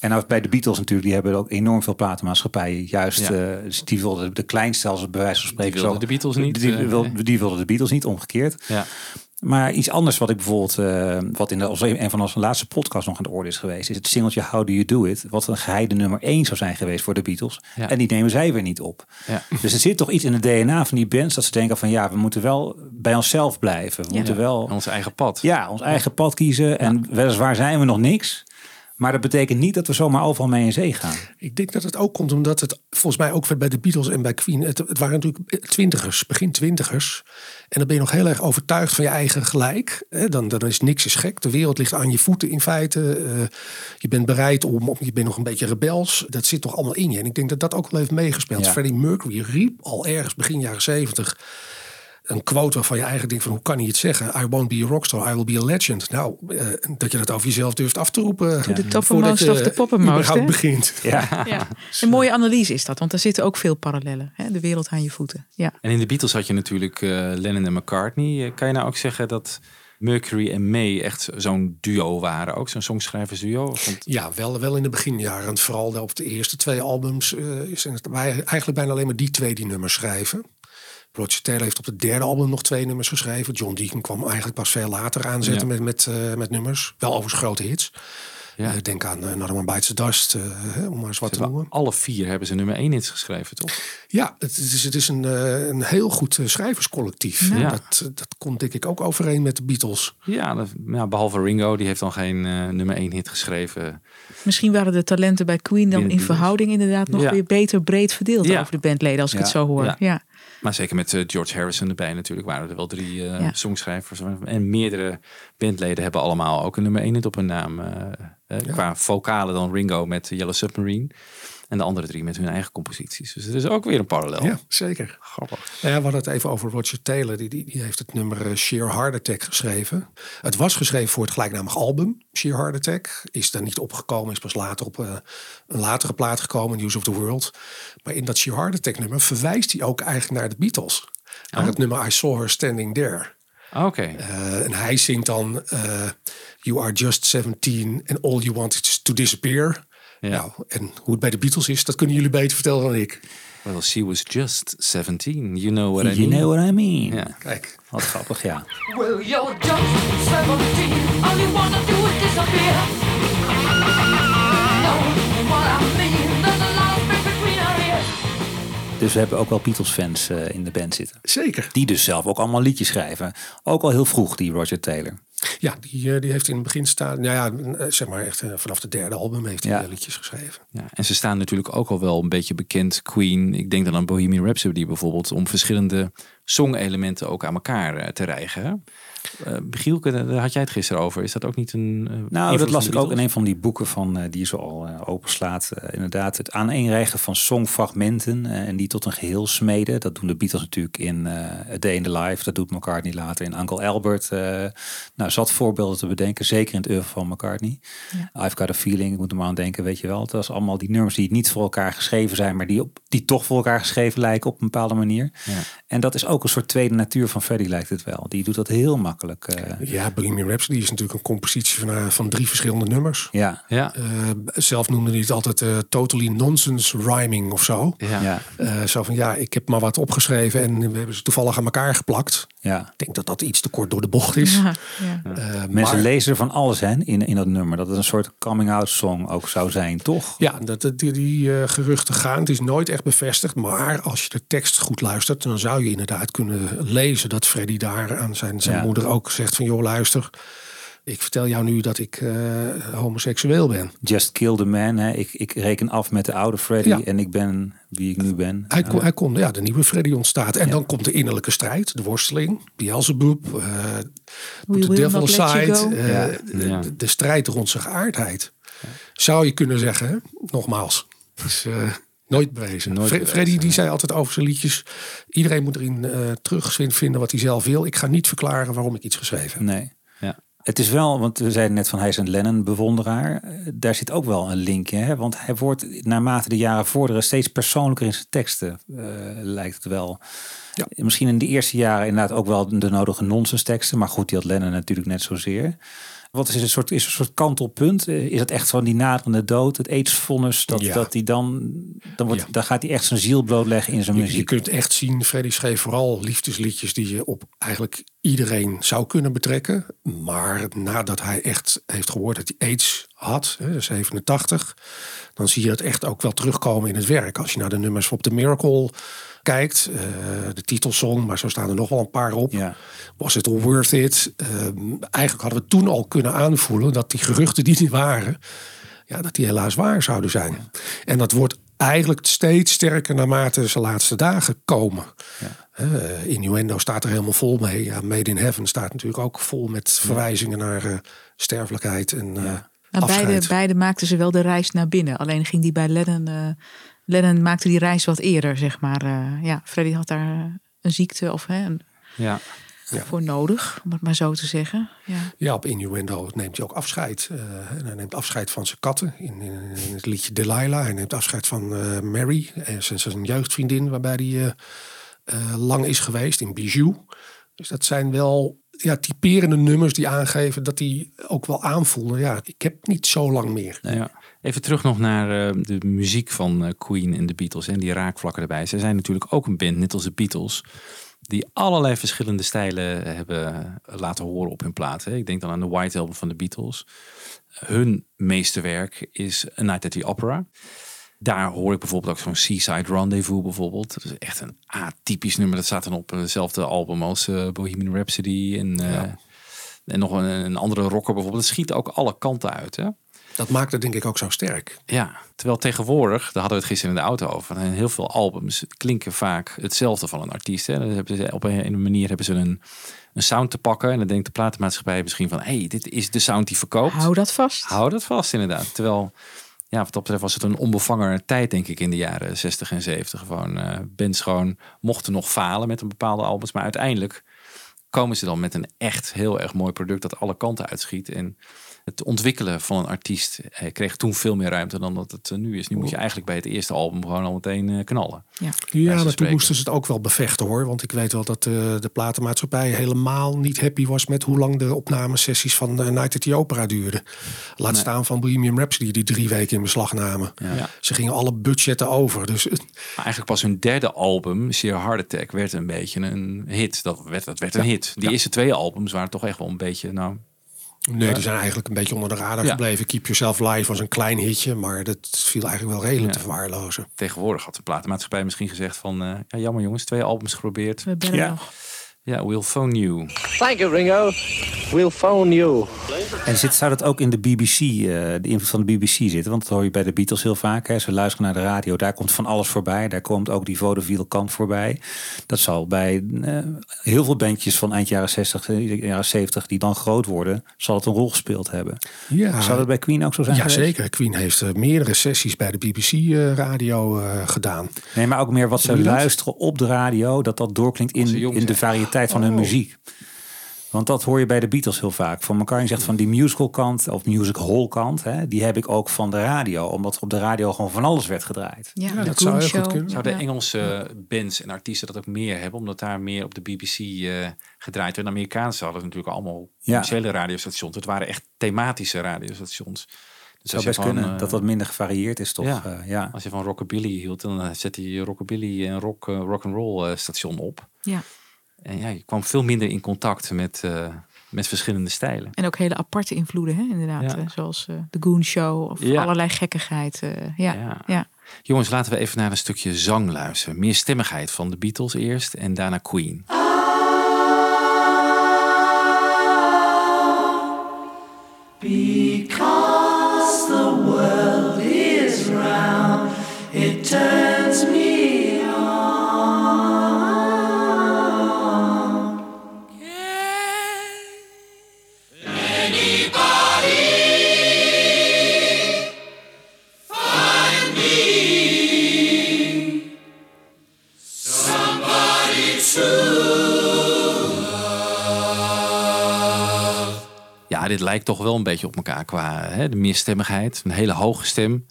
En nou, bij de Beatles natuurlijk, die hebben ook enorm veel platenmaatschappijen. Juist, Ja. eh, dus die wilden de kleinste, als het bij wijze van spreken. wilden zo- de Beatles niet, Die, eh, die wilden de Beatles niet, omgekeerd. Ja. Maar iets anders wat ik bijvoorbeeld, eh, wat in de, als een van onze laatste podcasts nog aan de orde is geweest, is het singeltje How Do You Do It, wat een geheide nummer 1 zou zijn geweest voor de Beatles. Ja. En die nemen zij weer niet op. Ja. (laughs) Dus er zit toch iets in het DNA van die bands dat ze denken van ja, we moeten wel bij onszelf blijven. We moeten wel Ons eigen pad. ja, ons eigen pad kiezen. En weliswaar zijn we nog niks. Maar dat betekent niet dat we zomaar overal mee in zee gaan. Ik denk dat het ook komt omdat het volgens mij ook bij de Beatles en bij Queen. Het, het waren natuurlijk twintigers, begin twintigers. En dan ben je nog heel erg overtuigd van je eigen gelijk. Dan, dan is niks is gek. De wereld ligt aan je voeten in feite. Eh, je bent bereid om, om- je bent nog een beetje rebels. Dat zit toch allemaal in je. En ik denk dat dat ook wel heeft meegespeeld. Ja. Freddie Mercury riep al ergens begin jaren zeventig een quote waarvan je eigenlijk denkt van hoe kan hij het zeggen? I won't be a rockstar, I will be a legend. Nou, eh, dat je dat over jezelf durft af te roepen. The voordat toppermost of hè? begint. Ja. Ja. (laughs) Een mooie analyse is dat, want er zitten ook veel parallellen. Hè? De wereld aan je voeten. Ja. En in de Beatles had je natuurlijk eh, Lennon en McCartney. Eh, kan je nou ook zeggen dat Mercury en May echt zo'n duo waren? Ook zo'n songschrijversduo? Want Ja, wel, wel in de beginjaren. En vooral op de eerste twee albums eh zijn het wij eigenlijk bijna alleen maar die twee die nummers schrijven. Roger Taylor heeft op het derde album nog twee nummers geschreven. John Deacon kwam eigenlijk pas veel later aanzetten Ja. met, met, eh, met nummers. Wel overigens grote hits. Ja. Eh, denk aan uh, Another One Bites the Dust, uh, hè, om maar eens wat te noemen. Alle vier hebben ze nummer één hits geschreven, toch? Ja, het is, het is een, uh, een heel goed schrijverscollectief. Ja. Dat, dat komt denk ik ook overeen met de Beatles. Ja, dat, ja behalve Ringo, die heeft dan geen nummer één hit geschreven. Misschien waren de talenten bij Queen dan in verhouding inderdaad nog Ja. weer beter breed verdeeld Ja. over de bandleden, als ik het zo hoor. Ja. Maar zeker met eh, George Harrison erbij natuurlijk waren er wel drie Ja. songschrijvers. En meerdere bandleden hebben allemaal ook een nummer één hit op hun naam. eh, Qua vocalen dan Ringo met Yellow Submarine. En de andere drie met hun eigen composities. Dus er is ook weer een parallel. Ja, zeker. Grappig. Nou ja, we hadden het even over Roger Taylor. Die, die, die heeft het nummer eh, Sheer Heart Attack geschreven. Het was geschreven voor het gelijknamige album, Sheer Heart Attack. Is daar niet opgekomen, is pas later op eh, een latere plaat gekomen, News of the World. Maar in dat Sheer Heart Attack nummer verwijst hij ook eigenlijk naar de Beatles. Naar het nummer I Saw Her Standing There. Oké. Eh, en hij zingt dan You are just 17 and all you want is to disappear. Nou, en hoe het bij de Beatles is, dat kunnen jullie beter vertellen dan ik. Well, she was just 17. You know what I You mean? know what I mean. Ja. Kijk. Wat grappig, ja. Well, you're just 17. All you wanna do is disappear. Know what I mean? There's a lot of space between our ears. Dus we hebben ook wel Beatles-fans eh, in de band zitten. Zeker. Die dus zelf ook allemaal liedjes schrijven. Ook al heel vroeg, die Roger Taylor. Ja, die, eh, die heeft in het begin staan, nou ja, eh, zeg maar echt eh, vanaf de derde album heeft hij Ja. liedjes geschreven. Ja, en ze staan natuurlijk ook al wel een beetje bekend. Queen, ik denk dan aan Bohemian Rhapsody bijvoorbeeld, om verschillende songelementen ook aan elkaar te rijgen. Eh Gielke, daar had jij het gisteren over. Is dat ook niet een. eh, Nou, dat las ik ook in een van die boeken van, eh, die je zo al openslaat. Eh, inderdaad, het aaneenrijgen van songfragmenten eh, en die tot een geheel smeden. Dat doen de Beatles natuurlijk in eh A Day in the Life. Dat doet McCartney later in Uncle Albert. eh nou, zat voorbeelden te bedenken, zeker in het oeuvre van McCartney. I've Got a Feeling, ik moet er maar aan denken, weet je wel. Het was allemaal die nummers die niet voor elkaar geschreven zijn, maar die, op, die toch voor elkaar geschreven lijken op een bepaalde manier. Ja. En dat is ook een soort tweede natuur van Freddie, lijkt het wel. Die doet dat heel makkelijk. Eh. Ja, Bohemian Rhapsody is natuurlijk een compositie van, eh, van drie verschillende nummers. Ja. Ja. Eh, zelf noemde hij het altijd totally nonsense rhyming of zo. Ja. Ja. Eh, zo van ja, ik heb maar wat opgeschreven en we hebben ze toevallig aan elkaar geplakt. Ja. Ik denk dat dat iets te kort door de bocht is. Ja, (laughs) ja. Eh, Mensen maar- lezen er van alles hè, in, in dat nummer. Dat het een soort coming-out song ook zou zijn, toch? Ja, dat, die, die eh, geruchten gaan. Het is nooit echt bevestigd. Maar als je de tekst goed luistert, dan zou je inderdaad kunnen lezen dat Freddy daar aan zijn, zijn Ja. moeder ook zegt van joh, luister. Ik vertel jou nu dat ik eh, homoseksueel ben. Just kill the man. Hè. Ik, ik reken af met de oude Freddy Ja. en ik ben wie ik nu ben. Hij, kon, hij kon, ja, de nieuwe Freddy ontstaat. En dan komt de innerlijke strijd, de worsteling, Beelzebub, eh devil go. eh, Ja. de, Ja. de, de strijd rond zijn geaardheid. Zou je kunnen zeggen, nogmaals. Het is eh, nooit bewezen. Nooit Fre- bewezen, Freddy die zei altijd over zijn liedjes, iedereen moet erin eh terugvinden wat hij zelf wil. Ik ga niet verklaren waarom ik iets geschreven heb. Nee. Ja. Het is wel, want we zeiden net van hij is een Lennon-bewonderaar. Eh, Daar zit ook wel een linkje. Hè? Want hij wordt naarmate de jaren vorderen steeds persoonlijker in zijn teksten, eh, lijkt het wel. Ja. Misschien in de eerste jaren inderdaad ook wel de nodige nonsens teksten. Maar goed, die had Lennon natuurlijk net zozeer. Wat is een soort, is een soort kantelpunt? Eh, Is het echt zo die naderende dood, het aidsvonnis, dat, Ja. dat hij dan, dan, wordt, dan gaat hij echt zijn ziel blootleggen in zijn Je, je muziek. kunt echt zien, Freddy schreef vooral liefdesliedjes die je op eigenlijk iedereen zou kunnen betrekken. Maar nadat hij echt heeft gehoord dat hij AIDS had, hè, 87, dan zie je het echt ook wel terugkomen in het werk. Als je naar de nummers op The Miracle kijkt, eh, de titelsong, maar zo staan er nog wel een paar op. Ja. Was it all worth it? Ehm, eigenlijk hadden we toen al kunnen aanvoelen dat die geruchten die er waren, ja, dat die helaas waar zouden zijn. En dat wordt eigenlijk steeds sterker naarmate zijn laatste dagen komen. Eh, Innuendo staat er helemaal vol mee. Ja, Made in Heaven staat natuurlijk ook vol met verwijzingen naar eh, sterfelijkheid en eh Nou, afscheid. beide, beide maakten ze wel de reis naar binnen. Alleen ging die bij Lennon... Lennon maakte die reis wat eerder, zeg maar. Eh, ja, Freddy had daar eh, een ziekte of hè, een, Ja. voor nodig, om het maar zo te zeggen. Ja. Ja, op Innuendo neemt hij ook afscheid. Eh, en hij neemt afscheid van zijn katten in, in, in het liedje Delilah. Hij neemt afscheid van eh, Mary, eh, zijn, zijn jeugdvriendin, waarbij hij lang is geweest in Bijou. Dus dat zijn wel ja, typerende nummers die aangeven dat hij ook wel aanvoelde. Ja, ik heb niet zo lang meer. Ja. Even terug nog naar eh, de muziek van eh, Queen en de Beatles en die raakvlakken erbij. Ze zijn natuurlijk ook een band, net als de Beatles, Die allerlei verschillende stijlen hebben laten horen op hun platen. Ik denk dan aan de White Album van de Beatles. Hun meesterwerk is A Night at the Opera. Daar hoor ik bijvoorbeeld ook zo'n Seaside Rendezvous bijvoorbeeld. Dat is echt een atypisch nummer. Dat staat dan op hetzelfde album als eh, Bohemian Rhapsody. En, eh, en nog een, een andere rocker bijvoorbeeld. Het schiet ook alle kanten uit. Hè? Dat maakt het denk ik ook zo sterk. Ja, terwijl tegenwoordig, daar hadden we het gisteren in de auto over. En heel veel albums klinken vaak hetzelfde van een artiest. Hè. Dan hebben ze, op een, een manier hebben ze een, een sound te pakken. En dan denkt de platenmaatschappij misschien van... hé, hey, dit is de sound die verkoopt. Hou dat vast. Hou dat vast, inderdaad. Terwijl, ja, wat dat betreft was het een onbevangen tijd, denk ik, in de jaren 60 en 70. Gewoon, eh bands gewoon mochten nog falen met een bepaalde albums. Maar uiteindelijk komen ze dan met een echt heel erg mooi product dat alle kanten uitschiet. En het ontwikkelen van een artiest eh, kreeg toen veel meer ruimte dan dat het eh, nu is. Nu moet je eigenlijk bij het eerste album gewoon al meteen eh, knallen. Ja, Ja, maar toen moesten ze het ook wel bevechten hoor. Want ik weet wel dat eh, de platenmaatschappij helemaal niet happy was met hoe lang de opnamesessies van uh, Night at the Opera duurden. Laat Nee. staan van Bohemian Rhapsody die drie weken in beslag namen. Ja. Ze gingen alle budgetten over. Dus Maar eigenlijk pas hun derde album, Sheer Heart Attack, werd een beetje een hit. Dat werd, dat werd een Ja. hit. Die eerste twee albums waren toch echt wel een beetje, nou... nee, Ja. die zijn eigenlijk een beetje onder de radar Ja. gebleven. Keep Yourself Live was een klein hitje, maar dat viel eigenlijk wel redelijk Ja. te verwaarlozen. Tegenwoordig had de platenmaatschappij misschien gezegd van... eh, ja, jammer jongens, twee albums geprobeerd. We bellen ja. nog. Ja, we'll phone you. Thank you, Ringo. We'll phone you. En zit, zou dat ook in de BBC, eh, de invloed van de BBC zitten? Want dat hoor je bij de Beatles heel vaak. Hè. Ze luisteren naar de radio, daar komt van alles voorbij. Daar komt ook die vaudeville kant voorbij. Dat zal bij eh, heel veel bandjes van eind jaren 60, eh, jaren 70, die dan groot worden, zal het een rol gespeeld hebben. Ja. Zou dat bij Queen ook zo zijn Ja, geweest? zeker. Queen heeft meerdere sessies bij de BBC-radio eh, gedaan. Nee, maar ook meer wat ze luisteren op de radio, dat dat doorklinkt in, in de variëteit van hun Oh. muziek. Want dat hoor je bij de Beatles heel vaak. Van McCartney zegt van die musical kant of music hall kant, hè, die heb ik ook van de radio. Omdat op de radio gewoon van alles werd gedraaid. Ja, Ja, dat zou heel goed kunnen. Zouden Ja. Engelse bands en artiesten dat ook meer hebben? Omdat daar meer op de BBC eh, gedraaid werd. De Amerikaanse hadden natuurlijk allemaal Ja. commerciële radiostations. Het waren echt thematische radiostations. Dus Het zou als je best van, kunnen eh, dat dat minder gevarieerd is, toch? Ja. Ja. ja. Als je van rockabilly hield, dan eh, zette je rockabilly en rock, eh, rock and roll eh, station op. Ja. En ja, je kwam veel minder in contact met, eh, met verschillende stijlen. En ook hele aparte invloeden, hè, inderdaad. Ja. eh, Zoals eh, de Goon Show of Ja. allerlei gekkigheid. eh, ja. Ja. Ja. Jongens, laten we even naar een stukje zang luisteren. Meer stemmigheid van de Beatles eerst en daarna Queen. Because the world is round, it turns me dit lijkt toch wel een beetje op elkaar qua hè, de meerstemmigheid. Een hele hoge stem.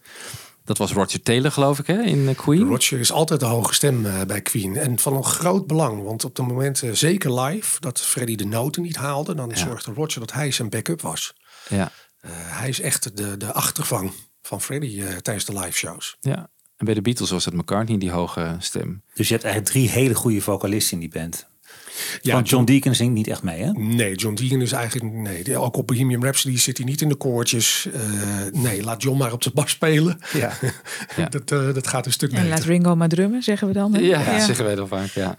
Dat was Roger Taylor, geloof ik, hè, in Queen. Roger is altijd de hoge stem eh, bij Queen. En van een groot belang. Want op het moment, eh, zeker live, dat Freddie de noten niet haalde... dan zorgde Roger dat hij zijn backup was. Ja. Eh, hij is echt de, de achtervang van Freddie eh, tijdens de live shows. ja. En bij de Beatles was het McCartney, die hoge stem. Dus je hebt eigenlijk drie hele goede vocalisten in die band. Ja, Want John Deacon zingt niet echt mee, hè? Nee, John Deacon is eigenlijk... Nee, ook op Bohemian Rhapsody zit hij niet in de koortjes. Eh, nee, laat John maar op de bas spelen. Ja. (laughs) dat, eh, dat gaat een stuk En beter. laat Ringo maar drummen, zeggen we dan. hè? Ja, zeggen wij dan vaak, ja.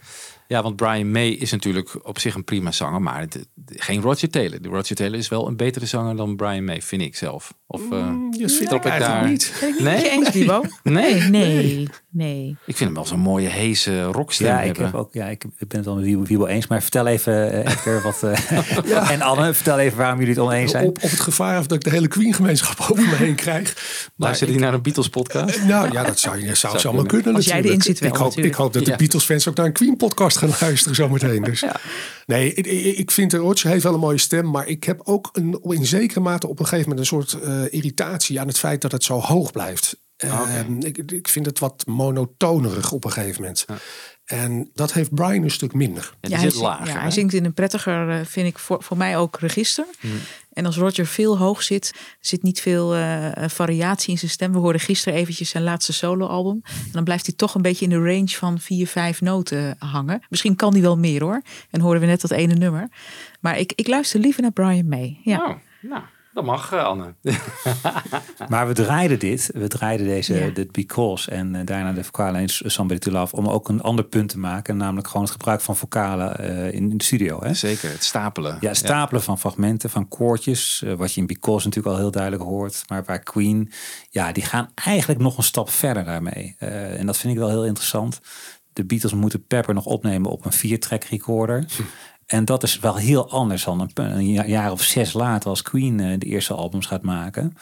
Ja, want Brian May is natuurlijk op zich een prima zanger, maar het- geen Roger Taylor. De Roger Taylor is wel een betere zanger dan Brian May, vind ik zelf. Of uh, Mm, dat vind ik ik daar... niet. Nee? (laughs) eens, Bibo? Nee? Nee, nee, nee. Ik vind hem wel zo'n mooie, heese rockstem Ja, ik, hebben. heb ook, ja, ik ben het wel met Wiebo, Wiebo eens. Maar vertel even, eh, Edgar, wat... eh, (laughs) (laughs) En Anne, vertel even waarom jullie het oneens zijn. Op, op het gevaar of dat ik de hele Queen-gemeenschap over me heen krijg. Maar Luister die naar een Beatles-podcast? Nou ja, dat zou, je, zou, Zou zomaar kunnen. kunnen. Als jij erin zit wel, ik hoop, ik hoop dat de Ja. Beatles-fans ook naar een Queen-podcast gaan luisteren zometeen. Dus. Nee, ik, ik ik vind Roger heeft wel een mooie stem. Maar ik heb ook een, in zekere mate op een gegeven moment een soort eh, irritatie aan het feit dat het zo hoog blijft. Ehm, ik, ik vind het wat monotonerig op een gegeven moment. En dat heeft Brian een stuk minder. Ja, hij, zit zingt- lager. ja, hij zingt in een prettiger, eh, vind ik voor, voor mij ook register. Hmm. En als Roger veel hoog zit, zit niet veel eh, variatie in zijn stem. We hoorden gisteren eventjes zijn laatste soloalbum. En dan blijft hij toch een beetje in de range van vier, vijf noten hangen. Misschien kan hij wel meer hoor. En hoorden we net dat ene nummer. Maar ik, ik luister liever naar Brian May. Ja. Oh, nou, dat mag, eh, Anne. (laughs) Maar we draaiden dit, we draaiden deze, Ja. dit Because en eh, daarna de vocalen in Somebody to Love, om ook een ander punt te maken, namelijk gewoon het gebruik van vocalen eh, in de studio. Hè? Zeker, het stapelen. Ja, stapelen van fragmenten, van koortjes, eh, wat je in Because natuurlijk al heel duidelijk hoort, maar waar Queen, ja, die gaan eigenlijk nog een stap verder daarmee. Eh, en dat vind ik wel heel interessant. De Beatles moeten Pepper nog opnemen op een vier-track recorder. (laughs) En dat is wel heel anders dan een, een ja- jaar of zes later als Queen eh, de eerste albums gaat maken.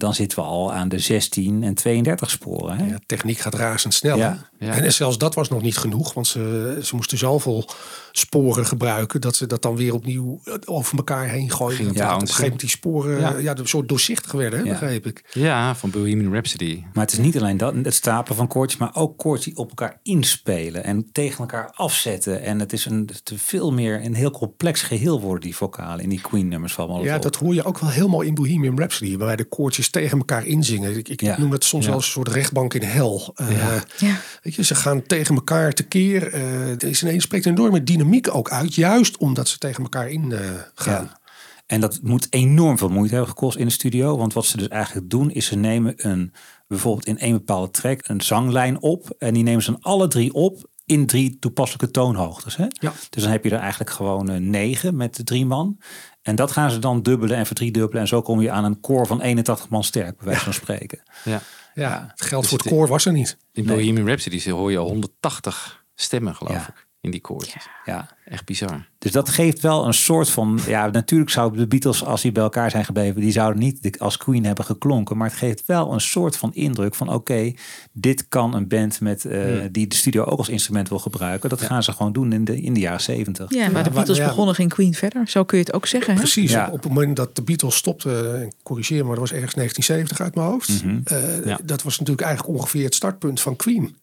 Dan zitten we al aan de 16 en 32 sporen. Hè? Ja, techniek gaat razendsnel. Ja, ja. En zelfs dat was nog niet genoeg, want ze, ze moesten zoveel sporen gebruiken dat ze dat dan weer opnieuw over elkaar heen gooien. Dat op een gegeven moment die sporen Ja. ja. Ja, een soort doorzichtig werden, hè, Ja. begreep ik. Ja, van Bohemian Rhapsody. Maar het is niet alleen dat, het stapelen van koortjes, maar ook koortjes die op elkaar inspelen en tegen elkaar afzetten. En het is een veel meer een heel complex geheel worden, die vocalen in die Queen-nummers van allemaal Ja, op. dat hoor je ook wel helemaal in Bohemian Rhapsody, waarbij de koortjes tegen elkaar inzingen. Ik, ik Ja. noem dat soms Ja. wel een soort rechtbank in hel. Eh, Ja. Weet je, ze gaan tegen elkaar tekeer. Eh er is ineens spreekt een enorme dynamiek ook uit, juist omdat ze tegen elkaar in eh, gaan. Ja. En dat moet enorm veel moeite hebben gekost in de studio. Want wat ze dus eigenlijk doen, is ze nemen een, bijvoorbeeld in één bepaalde track, een zanglijn op. En die nemen ze dan alle drie op in drie toepasselijke toonhoogtes. Hè? Ja. Dus dan heb je er eigenlijk gewoon negen met de drie man. En dat gaan ze dan dubbelen en verdriedubbelen. En zo kom je aan een koor van 81 man sterk, bij wijze van spreken. Ja. Ja, het geld Dus voor het koor was er niet. In Nee. Bohemian Rhapsody hoor je al 180 stemmen, geloof Ja. ik, in die koortjes. Ja. Echt bizar. Dus dat geeft wel een soort van. Ja, natuurlijk zouden de Beatles, als die bij elkaar zijn gebleven, die zouden niet als Queen hebben geklonken. Maar het geeft wel een soort van indruk van: oké, dit kan een band met, eh, Hmm. die de studio ook als instrument wil gebruiken. Dat gaan ze gewoon doen in de, in de jaren zeventig. Ja, maar de Beatles ja. begonnen geen Queen verder. Zo kun je het ook zeggen. Hè? Precies, Ja. op, op het moment dat de Beatles stopten, en corrigeer maar, dat was ergens 1970 uit mijn hoofd. Mhm. Eh, Ja. Dat was natuurlijk eigenlijk ongeveer het startpunt van Queen.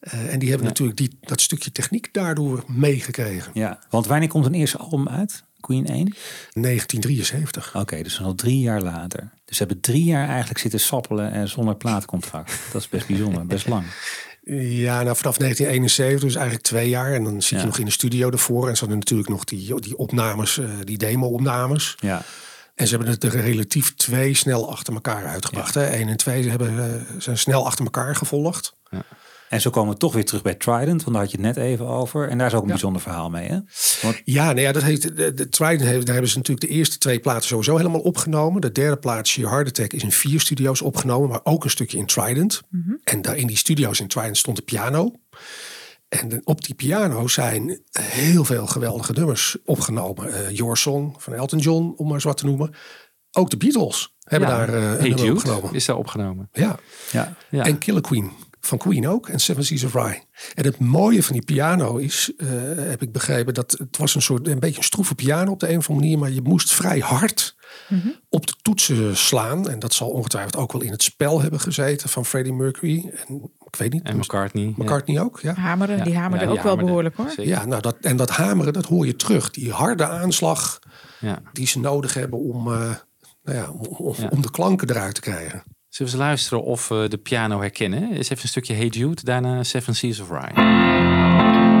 Eh, en die hebben natuurlijk die, dat stukje techniek daardoor meegekregen. Ja, want wanneer komt een eerste album uit? Queen 1? 1973. Oké, dus al drie jaar later. Dus ze hebben drie jaar eigenlijk zitten sappelen en zonder plaatcontract. (laughs) Dat is best bijzonder, best lang. Ja, nou vanaf 1971, dus eigenlijk twee jaar. En dan zit Ja. je nog in de studio ervoor. En ze hadden natuurlijk nog die, die opnames, eh, die demo-opnames. Ja. En ze hebben het er relatief twee snel achter elkaar uitgebracht. hè. Eén en twee hebben, eh, zijn snel achter elkaar gevolgd. En zo komen we toch weer terug bij Trident, want daar had je het net even over. En daar is ook een bijzonder verhaal mee, hè? Want, Ja, nou ja, dat heet, de, de Trident heeft, daar hebben ze natuurlijk de eerste twee platen sowieso helemaal opgenomen. De derde plaat, Sheer Heart Attack, is in vier studio's opgenomen, maar ook een stukje in Trident. En daar in die studio's in Trident stond de piano. En op die piano zijn heel veel geweldige nummers opgenomen. Eh Your Song van Elton John, om maar eens wat te noemen. Ook de Beatles hebben Ja. daar eh, een Hey nummer Jude opgenomen. is daar opgenomen. Ja. ja. Ja. En Killer Queen van Queen ook. En Seven Seas of Rye. En het mooie van die piano is, eh, heb ik begrepen, dat het was een soort een beetje een stroeve piano op de een of andere manier. Maar je moest vrij hard op de toetsen slaan. En dat zal ongetwijfeld ook wel in het spel hebben gezeten van Freddie Mercury. En ik weet niet. En McCartney. McCartney ook, ja. Hameren, Ja. die hamerde Ja, die ook wel behoorlijk hoor. Zeker. Ja, nou dat, en dat hameren, dat hoor je terug. Die harde aanslag Ja. die ze nodig hebben om, eh, nou ja, om, om, Ja. om de klanken eruit te krijgen. Zullen we eens luisteren of we de piano herkennen? Eens even een stukje Hey Jude, daarna Seven Seas of Rye.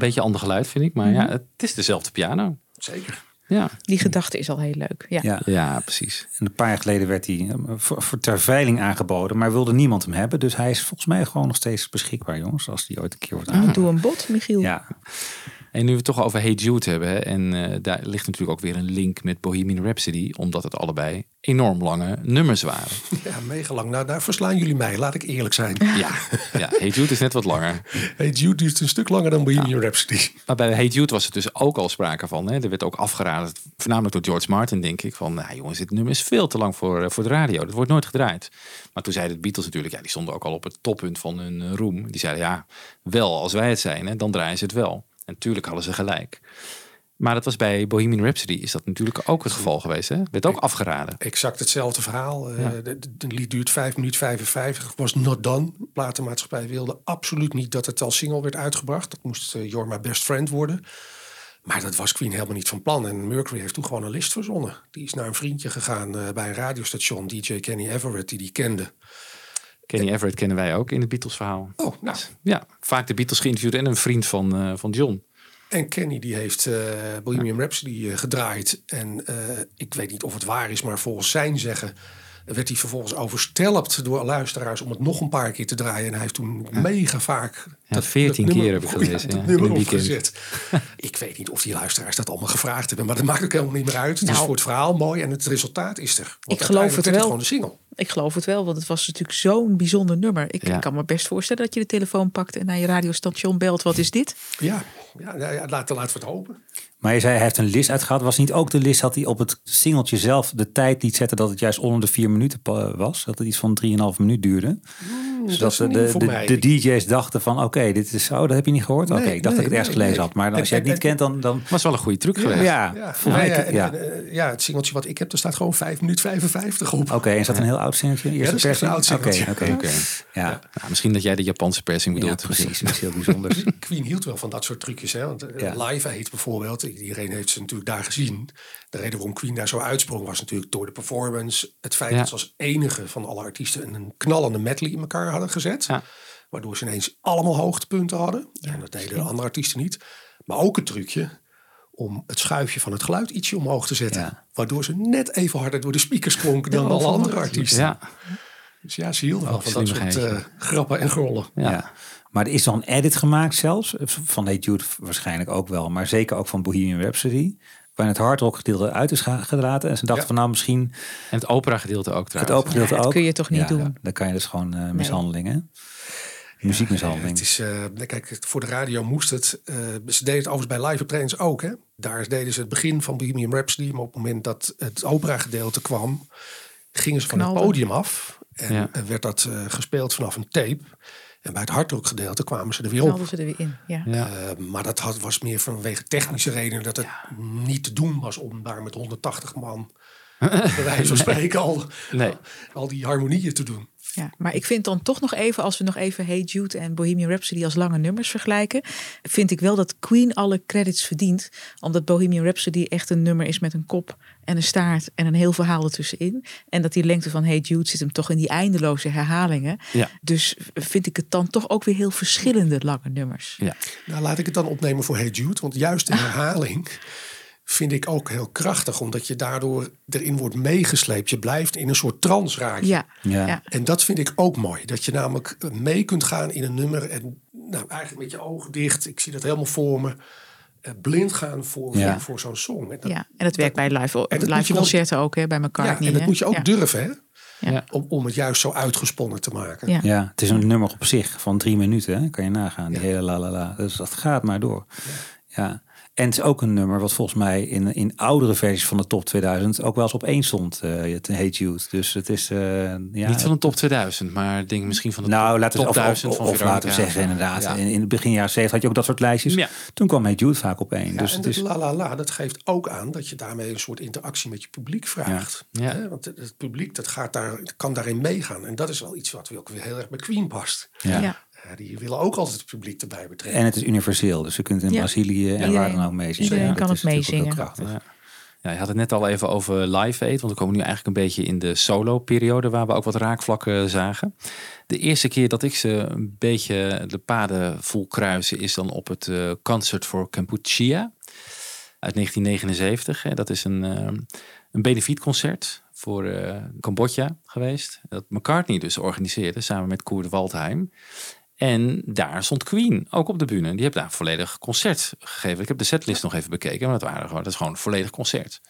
Een beetje ander geluid, vind ik. Maar ja, het is dezelfde piano. Zeker. Ja, Die gedachte is al heel leuk. Ja. Ja. ja precies. En een paar jaar geleden werd hij eh, voor, voor ter veiling aangeboden, maar wilde niemand hem hebben. Dus hij is volgens mij gewoon nog steeds beschikbaar, jongens, als die ooit een keer wordt Ah, aangeboden. doe een bot, Michiel. Ja. En nu we het toch over Hey Jude hebben, hè, en eh, daar ligt natuurlijk ook weer een link met Bohemian Rhapsody, omdat het allebei enorm lange nummers waren. (laughs) Ja, mega lang. Nou, daar verslaan jullie mij, laat ik eerlijk zijn. Ja, ja Hey Jude is net wat langer. (laughs) Hey Jude duurt een stuk langer dan Bohemian Rhapsody. Maar bij Hey Jude was er dus ook al sprake van. Hè. Er werd ook afgeraden, voornamelijk door George Martin, denk ik. Van, nou jongens, dit nummer is veel te lang voor, eh, voor de radio. Dat wordt nooit gedraaid. Maar toen zeiden de Beatles natuurlijk, ja, die stonden ook al op het toppunt van hun eh, roem. Die zeiden, ja, wel als wij het zijn, hè, dan draaien ze het wel. En natuurlijk hadden ze gelijk. Maar dat was bij Bohemian Rhapsody is dat natuurlijk ook het geval geweest. Hè? Werd ook afgeraden. Exact hetzelfde verhaal. Eh, Ja. de, lied duurt 5 minuten 55. Was not done. De platenmaatschappij wilde absoluut niet dat het als single werd uitgebracht. Dat moest My Best Friend worden. Maar dat was Queen helemaal niet van plan. En Mercury heeft toen gewoon een list verzonnen. Die is naar een vriendje gegaan eh, bij een radiostation, DJ Kenny Everett, die die kende. Kenny Everett kennen wij ook in het Beatles verhaal. Oh, nou. Ja, vaak de Beatles geïnterviewd en een vriend van, eh, van John. En Kenny die heeft eh, Bohemian Rhapsody eh, gedraaid. En ik weet niet of het waar is, maar volgens zijn zeggen werd hij vervolgens overstelpt door luisteraars om het nog een paar keer te draaien. En hij heeft toen mega vaak Ja, 14 keer heb ik (laughs) gelezen, dat ja, nummer opgezet. ik weet niet of die luisteraars dat allemaal gevraagd hebben, maar dat maakt ook helemaal niet meer uit. Het is Nou. voor het verhaal mooi en het resultaat is er. Want Ik geloof het wel. gewoon een single. Ik geloof het wel, want het was natuurlijk zo'n bijzonder nummer. Ik Ja. kan me best voorstellen dat je de telefoon pakt en naar je radiostation belt. Wat is dit? Ja, ja, ja, ja laten, laten we het hopen. Maar je zei, hij heeft een list uitgehaald. Was niet ook de list dat hij op het singeltje zelf de tijd liet zetten dat het juist onder de vier minuten was? Dat het iets van 3,5 minuut duurde? dat Zodat de, de, de, DJ's dachten van, oké, dit is zo, dat heb je niet gehoord? Oké, ik dacht nee, dat ik het ergens nee, gelezen nee. had. Maar En- als jij het en- niet kent, dan... dan Was wel een goede truc ja, geweest. ja, Ja, voor ja, mij- ja, en- ja. en, eh, ja, het singeltje wat ik heb, er staat gewoon 5 minuten 55 op. Oké, en is dat een heel oud singeltje? Eerste dat is een oud singeltje. Oké, oké. Ja, Nou, misschien dat jij de Japanse persing ja, bedoelt. precies. Dat is heel bijzonders. (laughs) Queen hield wel van dat soort trucjes. Hè? Want eh, Ja. Live Aid bijvoorbeeld, iedereen heeft ze natuurlijk daar gezien. De reden waarom Queen daar zo uitsprong was natuurlijk door de performance. Het feit Ja. dat ze als enige van alle artiesten een knallende medley in elkaar hadden gezet. Ja. Waardoor ze ineens allemaal hoogtepunten hadden. en dat deden de andere artiesten niet. Maar ook het trucje om het schuifje van het geluid ietsje omhoog te zetten. Waardoor ze net even harder door de speakers klonken dan alle andere artiesten. Ja, Dus ja, ze hielden wel van dat soort eh, grappen en grollen. ja. Maar er is dan een edit gemaakt zelfs. Van Hey Jude waarschijnlijk ook wel. Maar zeker ook van Bohemian Rhapsody. Waarin het hardrock gedeelte uit is gedraten. En ze dachten Ja. van nou misschien En het opera gedeelte ook het trouwens. open gedeelte Ja, dat ook. kun je toch niet Ja, doen? Dan kan je dus gewoon eh mishandeling hè. Muziekmishandeling. Het is, eh, kijk, voor de radio moest het. eh, ze deden het overigens bij live optredens ook. Hè? Daar deden ze het begin van Bohemian Rhapsody. Maar op het moment dat het opera gedeelte kwam, gingen ze van Knalde. het podium af. En Ja. eh, werd dat eh, gespeeld vanaf een tape. En bij het hardrock gedeelte kwamen ze er weer op. Ze er weer in. Ja. Ja. Eh, maar dat had, was meer vanwege technische redenen dat het niet te doen was om daar met 180 man, (laughs) bij wijze van spreken, al, Nee. al die harmonieën te doen. Ja, maar ik vind dan toch nog even, als we nog even Hey Jude en Bohemian Rhapsody als lange nummers vergelijken, vind ik wel dat Queen alle credits verdient. Omdat Bohemian Rhapsody echt een nummer is met een kop en een staart en een heel verhaal ertussenin. En dat die lengte van Hey Jude zit hem toch in die eindeloze herhalingen. Ja. Dus vind ik het dan toch ook weer heel verschillende lange nummers. Ja. Nou, laat ik het dan opnemen voor Hey Jude. Want juist de (laughs) herhaling vind ik ook heel krachtig. Omdat je daardoor erin wordt meegesleept. Je blijft in een soort trance raken. Ja, Ja. ja. En dat vind ik ook mooi. Dat je namelijk mee kunt gaan in een nummer. En nou, eigenlijk met je ogen dicht. Ik zie dat helemaal voor me. eh, blind gaan voor, Ja. voor, voor zo'n song. En dat, ja. En dat werkt bij live, En dat moet live concerten ook, hè, bij ja, McCartney. en dat hè? moet je ook Ja. durven, hè? Ja. Om, om het juist zo uitgesponnen te maken. Ja. Ja, het is een nummer op zich van drie minuten. Hè? Kan je nagaan, die hele la la la. Dus dat gaat maar door. Ja. En het is ook een nummer wat volgens mij in, in oudere versies van de top 2000 ook wel eens op één stond. eh het Hate Jude. Dus het is... eh, ja, Niet van de top 2000, maar ik denk misschien van de nou, top, laten we top of, 1000 of, van of laten we zeggen inderdaad. Ja. In, in het begin jaren 70 had je ook dat soort lijstjes. Ja. Toen kwam Hey Jude vaak op één. Ja, dus en het dat is, la la la, dat geeft ook aan dat je daarmee een soort interactie met je publiek vraagt. Ja. Hè, Want het, het publiek dat gaat daar, kan daarin meegaan. En dat is wel iets wat ook weer heel erg bij Queen past. ja. Ja. Die willen ook altijd het publiek erbij betrekken. En het is universeel. Dus je kunt in Ja. Brazilië en waar dan ook meezingen. iedereen Ja, kan het meezingen. Ja. Ja, je had het net al even over Live Aid, want we komen nu eigenlijk een beetje in de solo-periode waar we ook wat raakvlakken zagen. De eerste keer dat ik ze een beetje de paden voel kruisen is dan op het eh, Concert for Kampuchea uit 1979. Hè. Dat is een, eh, een benefietconcert voor eh, Cambodja geweest. Dat McCartney dus organiseerde samen met Koert Waldheim. En daar stond Queen ook op de bühne. Die heeft daar een volledig concert gegeven. Ik heb de setlist nog even bekeken, maar dat, waren gewoon, dat is gewoon een volledig concert.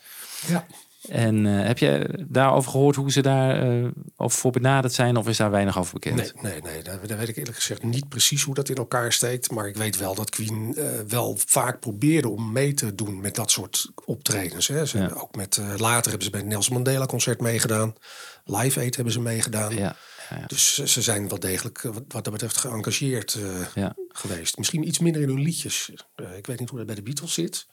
Ja. En eh, heb je daarover gehoord hoe ze daar eh, over voor benaderd zijn? Of is daar weinig over bekend? Nee, nee, nee daar, daar weet ik eerlijk gezegd niet precies hoe dat in elkaar steekt. Maar ik weet wel dat Queen eh, wel vaak probeerde om mee te doen met dat soort optredens. Hè. Ze hebben ook met, later hebben ze bij het Nelson Mandela concert meegedaan. Live Aid hebben ze meegedaan. Ja. Dus ze zijn wel degelijk wat, wat dat betreft geëngageerd geweest. Misschien iets minder in hun liedjes. ik weet niet hoe dat bij de Beatles zit.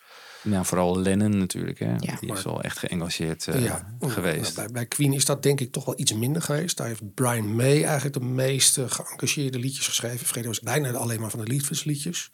Nou, vooral Lennon natuurlijk. Hè? Die is wel echt geëngageerd uh, geweest. Bij, bij, Queen is dat denk ik toch wel iets minder geweest. Daar heeft Brian May eigenlijk de meeste geëngageerde liedjes geschreven. Fredo was bijna alleen maar van de liefdesliedjes.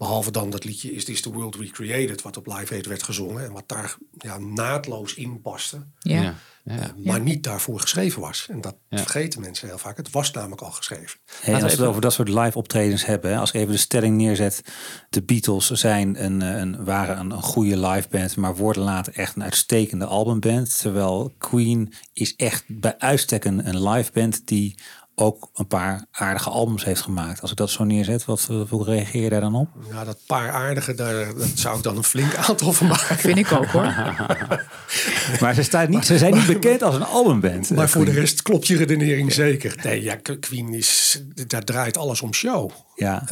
Behalve dan dat liedje Is This The World Recreated, wat op Live Aid werd gezongen. En wat daar ja, naadloos in paste. Ja. ja. Uh, maar niet daarvoor geschreven was. En dat vergeten mensen heel vaak. Het was namelijk al geschreven. Hey, als we het over dat soort live optredens hebben. Als ik even de stelling neerzet. De Beatles zijn een, een, waren een, een goede live band. Maar worden later echt een uitstekende albumband. Terwijl Queen is echt bij uitstek een, een live band die ook een paar aardige albums heeft gemaakt. Als ik dat zo neerzet, wat, hoe reageer je daar dan op? Ja, dat paar aardige, daar dat zou ik dan een flink (laughs) aantal van maken. Vind ik ook hoor. (laughs) maar ze, staan niet, ze zijn niet bekend als een albumband. Maar voor de rest klopt je redenering zeker. Nee, ja, Queen is, daar draait alles om show. Ja.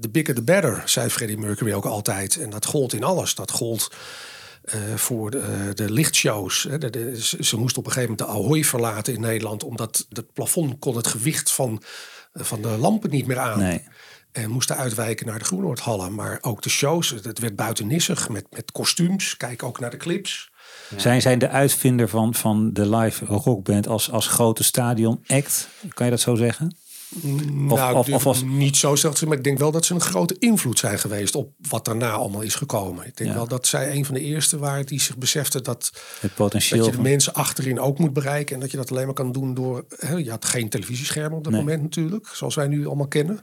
The bigger the better, zei Freddie Mercury ook altijd. En dat gold in alles. Dat gold uh, voor de, de lichtshows. Hè. De, de, ze moest op een gegeven moment de Ahoy verlaten in Nederland, omdat het plafond kon het gewicht van, van de lampen niet meer aan. Nee. En moesten uitwijken naar de Groenoordhallen. Maar ook de shows, het werd buitennissig met, met kostuums. Kijk ook naar de clips. Ja. Zijn, zijn de uitvinder van, van de live rockband als, als grote stadion act? Kan je dat zo zeggen? Nou, of, of, of niet zo zeggen, maar ik denk wel dat ze een grote invloed zijn geweest op wat daarna allemaal is gekomen. Ik denk wel dat zij een van de eerste waren die zich beseften dat, het potentieel dat je de mensen achterin ook moet bereiken. En dat je dat alleen maar kan doen door. Hè, je had geen televisieschermen op dat moment natuurlijk, zoals wij nu allemaal kennen.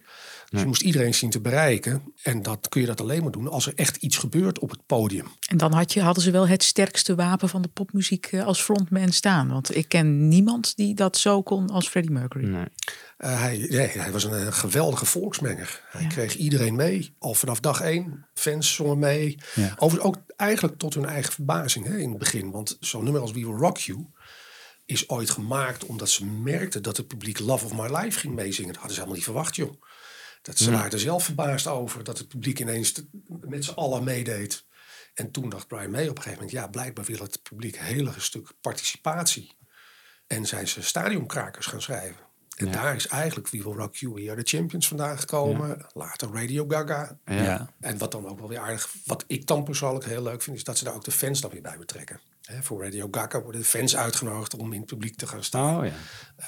Dus je moest iedereen zien te bereiken. En dat kun je dat alleen maar doen als er echt iets gebeurt op het podium. En dan had je, hadden ze wel het sterkste wapen van de popmuziek eh, als frontman staan. Want ik ken niemand die dat zo kon als Freddie Mercury. Nee. Uh, hij, nee, hij was een, geweldige volksmenger. Hij kreeg iedereen mee. Al vanaf dag één. Fans zongen mee. Ja. Overigens ook eigenlijk tot hun eigen verbazing hè, in het begin. Want zo'n nummer als We Will Rock You is ooit gemaakt omdat ze merkten dat het publiek Love of My Life ging meezingen. Dat hadden ze helemaal niet verwacht, joh. Dat ze waren er zelf verbaasd over dat het publiek ineens met z'n allen meedeed. En toen dacht Brian May op een gegeven moment, ja, blijkbaar wil het publiek een hele stuk participatie. En zijn ze stadionkrakers gaan schrijven. En Ja. daar is eigenlijk We Will Rock You, We Are The Champions vandaan gekomen. Later Radio Gaga. Ja. En wat dan ook wel weer aardig, wat ik dan persoonlijk heel leuk vind, is dat ze daar ook de fans dan weer bij betrekken. Hè, voor Radio Gaga worden de fans uitgenodigd om in het publiek te gaan staan. Oh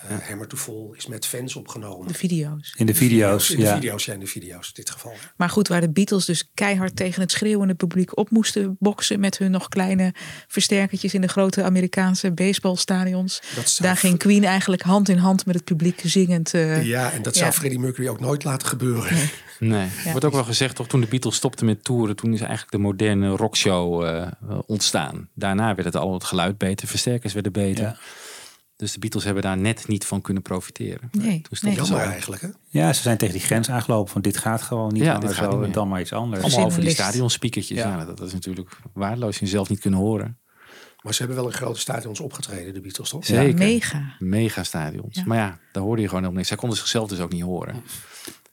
ja. Eh, Hammer to Fall is met fans opgenomen. De video's. In de video's, In de ja. video's, ja, in de video's in dit geval. Maar goed, waar de Beatles dus keihard tegen het schreeuwende publiek op moesten boksen met hun nog kleine versterkertjes in de grote Amerikaanse baseballstadions. Zou Daar ging Queen eigenlijk hand in hand met het publiek zingend. eh, Ja, en dat zou Freddie Mercury ook nooit laten gebeuren. Nee. Er wordt ook wel gezegd, toch toen de Beatles stopten met toeren, toen is eigenlijk de moderne rockshow eh, eh, ontstaan. Daarna werd het al het geluid beter, versterkers werden beter. Ja. Dus de Beatles hebben daar net niet van kunnen profiteren. Nee, Toen nee. Jammer eigenlijk, hè? Ja, ze zijn tegen die grens aangelopen van dit gaat gewoon niet Ja, langer dit gaat zo, niet en meer. dan maar iets anders. Allemaal over die stadionspeakertjes. Ja. Ja. dat, dat is natuurlijk waardeloos. Je zelf niet kunnen horen. Maar ze hebben wel in grote stadions opgetreden, de Beatles, toch? Zeker. Mega. Mega stadions. Ja. Maar ja, daar hoorde je gewoon helemaal niks. Zij konden zichzelf dus ook niet horen.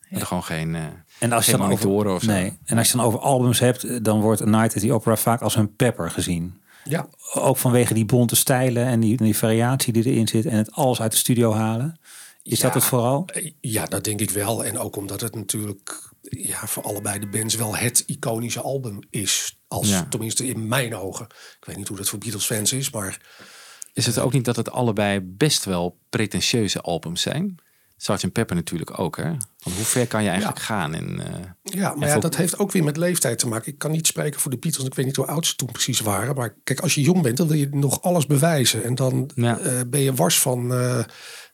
Hadden gewoon geen, eh En als je dan over, of zo. nee. En als je dan over albums hebt, dan wordt A Night at the Opera vaak als een pepper gezien. Ja. Ook vanwege die bonte stijlen en die, die variatie die erin zit en het alles uit de studio halen. Is Ja. dat het vooral? Ja, dat denk ik wel. En ook omdat het natuurlijk ja, voor allebei de bands wel het iconische album is. Als, Ja. Tenminste in mijn ogen. Ik weet niet hoe dat voor Beatles fans is, maar Is het ook niet dat het allebei best wel pretentieuze albums zijn? Sgt. Pepper natuurlijk ook, hè? Want hoe ver kan je eigenlijk gaan? En, eh, Ja, maar ja, dat heeft ook weer met leeftijd te maken. Ik kan niet spreken voor de Beatles. Ik weet niet hoe oud ze toen precies waren. Maar kijk, als je jong bent, dan wil je nog alles bewijzen. En dan Ja. eh, ben je wars van eh,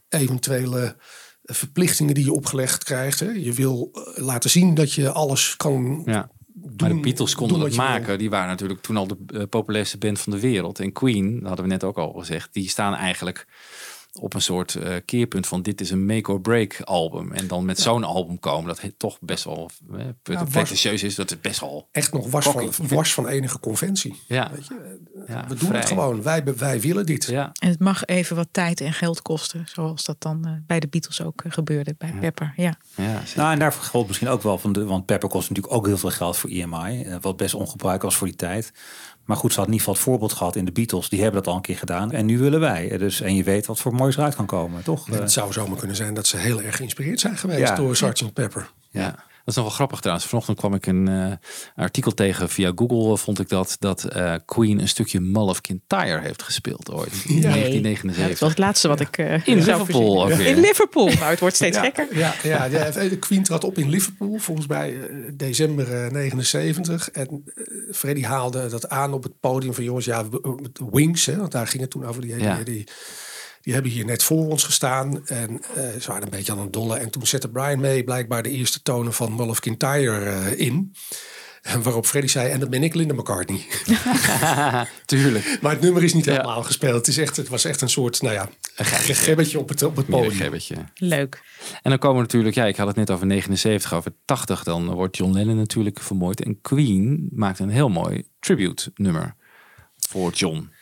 eventuele verplichtingen die je opgelegd krijgt. Hè. Je wil laten zien dat je alles kan Ja. Maar de Beatles konden doen het wil. maken. Die waren natuurlijk toen al de populairste band van de wereld. En Queen, dat hadden we net ook al gezegd, die staan eigenlijk op een soort eh, keerpunt van dit is een make or break album. En dan met zo'n album komen, dat het toch best wel uh, pretentieus is, dat het best wel Echt nog was van, was van enige conventie. Ja. Weet je, Ja, we doen vrij. het gewoon. Wij, wij willen dit. Ja. En het mag even wat tijd en geld kosten. Zoals dat dan eh, bij de Beatles ook eh, gebeurde. Bij Pepper. Ja. Ja, Nou, en daar geldt misschien ook wel van de, want Pepper kost natuurlijk ook heel veel geld voor EMI, eh, wat best ongebruikelijk was voor die tijd. Maar goed, ze had in ieder geval het voorbeeld gehad in de Beatles, die hebben dat al een keer gedaan. En nu willen wij. Dus, en je weet wat voor moois eruit kan komen, toch? En Eh, het zou zomaar kunnen zijn dat ze heel erg geïnspireerd zijn geweest Ja. door Sgt. Pepper. Ja. Dat is nog wel grappig trouwens. Vanochtend kwam ik een eh, artikel tegen via Google. eh, Vond ik dat, dat eh, Queen een stukje Mull of Kintyre heeft gespeeld ooit. (laughs) In Nee. 1979. Ja, dat was het laatste wat ik. eh, In Liverpool weer. In Liverpool. Nou, het wordt steeds ja, gekker. Ja, ja, ja, de Queen trad op in Liverpool, volgens mij december eh, 79. En Freddy haalde dat aan op het podium van jongens, ja, Wings, hè, want daar ging het toen over. Die, Ja. die, die, die hebben hier net voor ons gestaan en eh, ze waren een beetje aan het dollen. En toen zette Brian May blijkbaar de eerste tonen van Mull of Kintyre eh, in. En waarop Freddy zei, en dat ben ik Linda McCartney. (laughs) (laughs) Tuurlijk. Maar het nummer is niet helemaal gespeeld. Het, is echt, het was echt een soort, nou ja, gegebbetje op het, op het podium. Gebbetje. Leuk. En dan komen we natuurlijk, ja, ik had het net over 79, over 80. Dan wordt John Lennon natuurlijk vermoord. En Queen maakt een heel mooi tribute nummer voor John.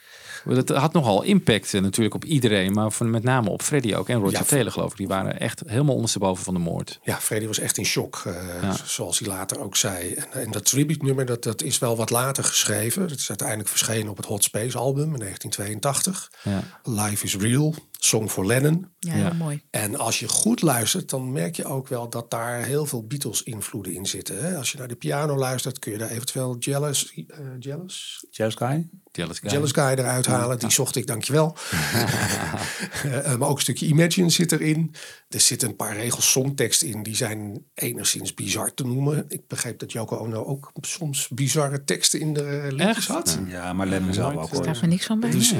Dat had nogal impact eh, natuurlijk op iedereen, maar met name op Freddie ook. En Roger Ja, Taylor geloof ik. Die waren echt helemaal ondersteboven van de moord. Ja, Freddy was echt in shock, eh, Ja. zoals hij later ook zei. En, en dat tribute-nummer, dat, dat is wel wat later geschreven. Het is uiteindelijk verschenen op het Hot Space album in 1982. Ja. Life is Real, Song for Lennon. Ja, mooi. En als je goed luistert, dan merk je ook wel dat daar heel veel Beatles-invloeden in zitten. Hè? Als je naar de piano luistert, kun je daar eventueel Jealous, eh, jealous? Jealous Guy? Jealous Guy. Jealous Guy eruit halen. Die zocht ik, dankjewel. (laughs) (laughs) Eh, maar ook een stukje Imagine zit erin. Er zitten een paar regels songtekst in. Die zijn enigszins bizar te noemen. Ik begreep dat Yoko Ono ook soms bizarre teksten in de eh, liedjes had. Ja, maar Lennon zelf ook Er staat er niks van bij. Dus eh,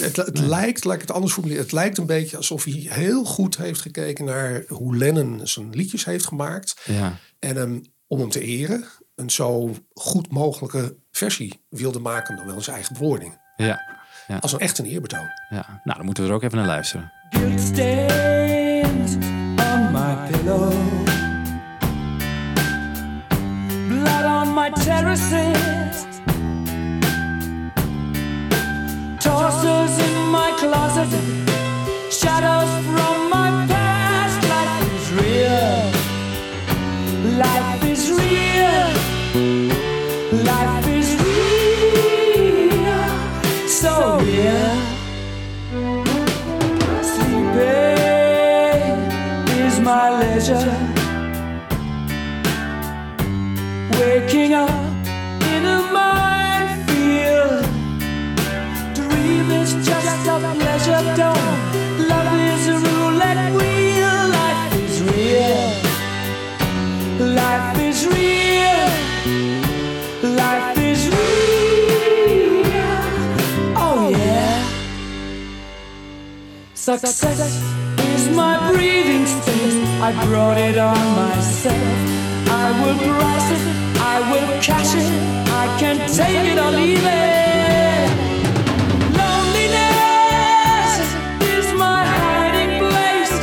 het, het lijkt, laat ik het anders formuleren, het lijkt een beetje alsof hij heel goed heeft gekeken naar hoe Lennon zijn liedjes heeft gemaakt. Ja. En hem, om hem te eren, een zo goed mogelijke versie wilde maken dan wel zijn eigen bewoording. Ja. ja. Als een echt een eerbetoon. ja. Nou, dan moeten we er ook even naar luisteren. Stains on my pillow. Blood on my terraces. Tossers in my closet. Shadows Success is my breathing space. I brought it on myself. I will price it. I will cash it. I can take it or leave it. Loneliness is my hiding place.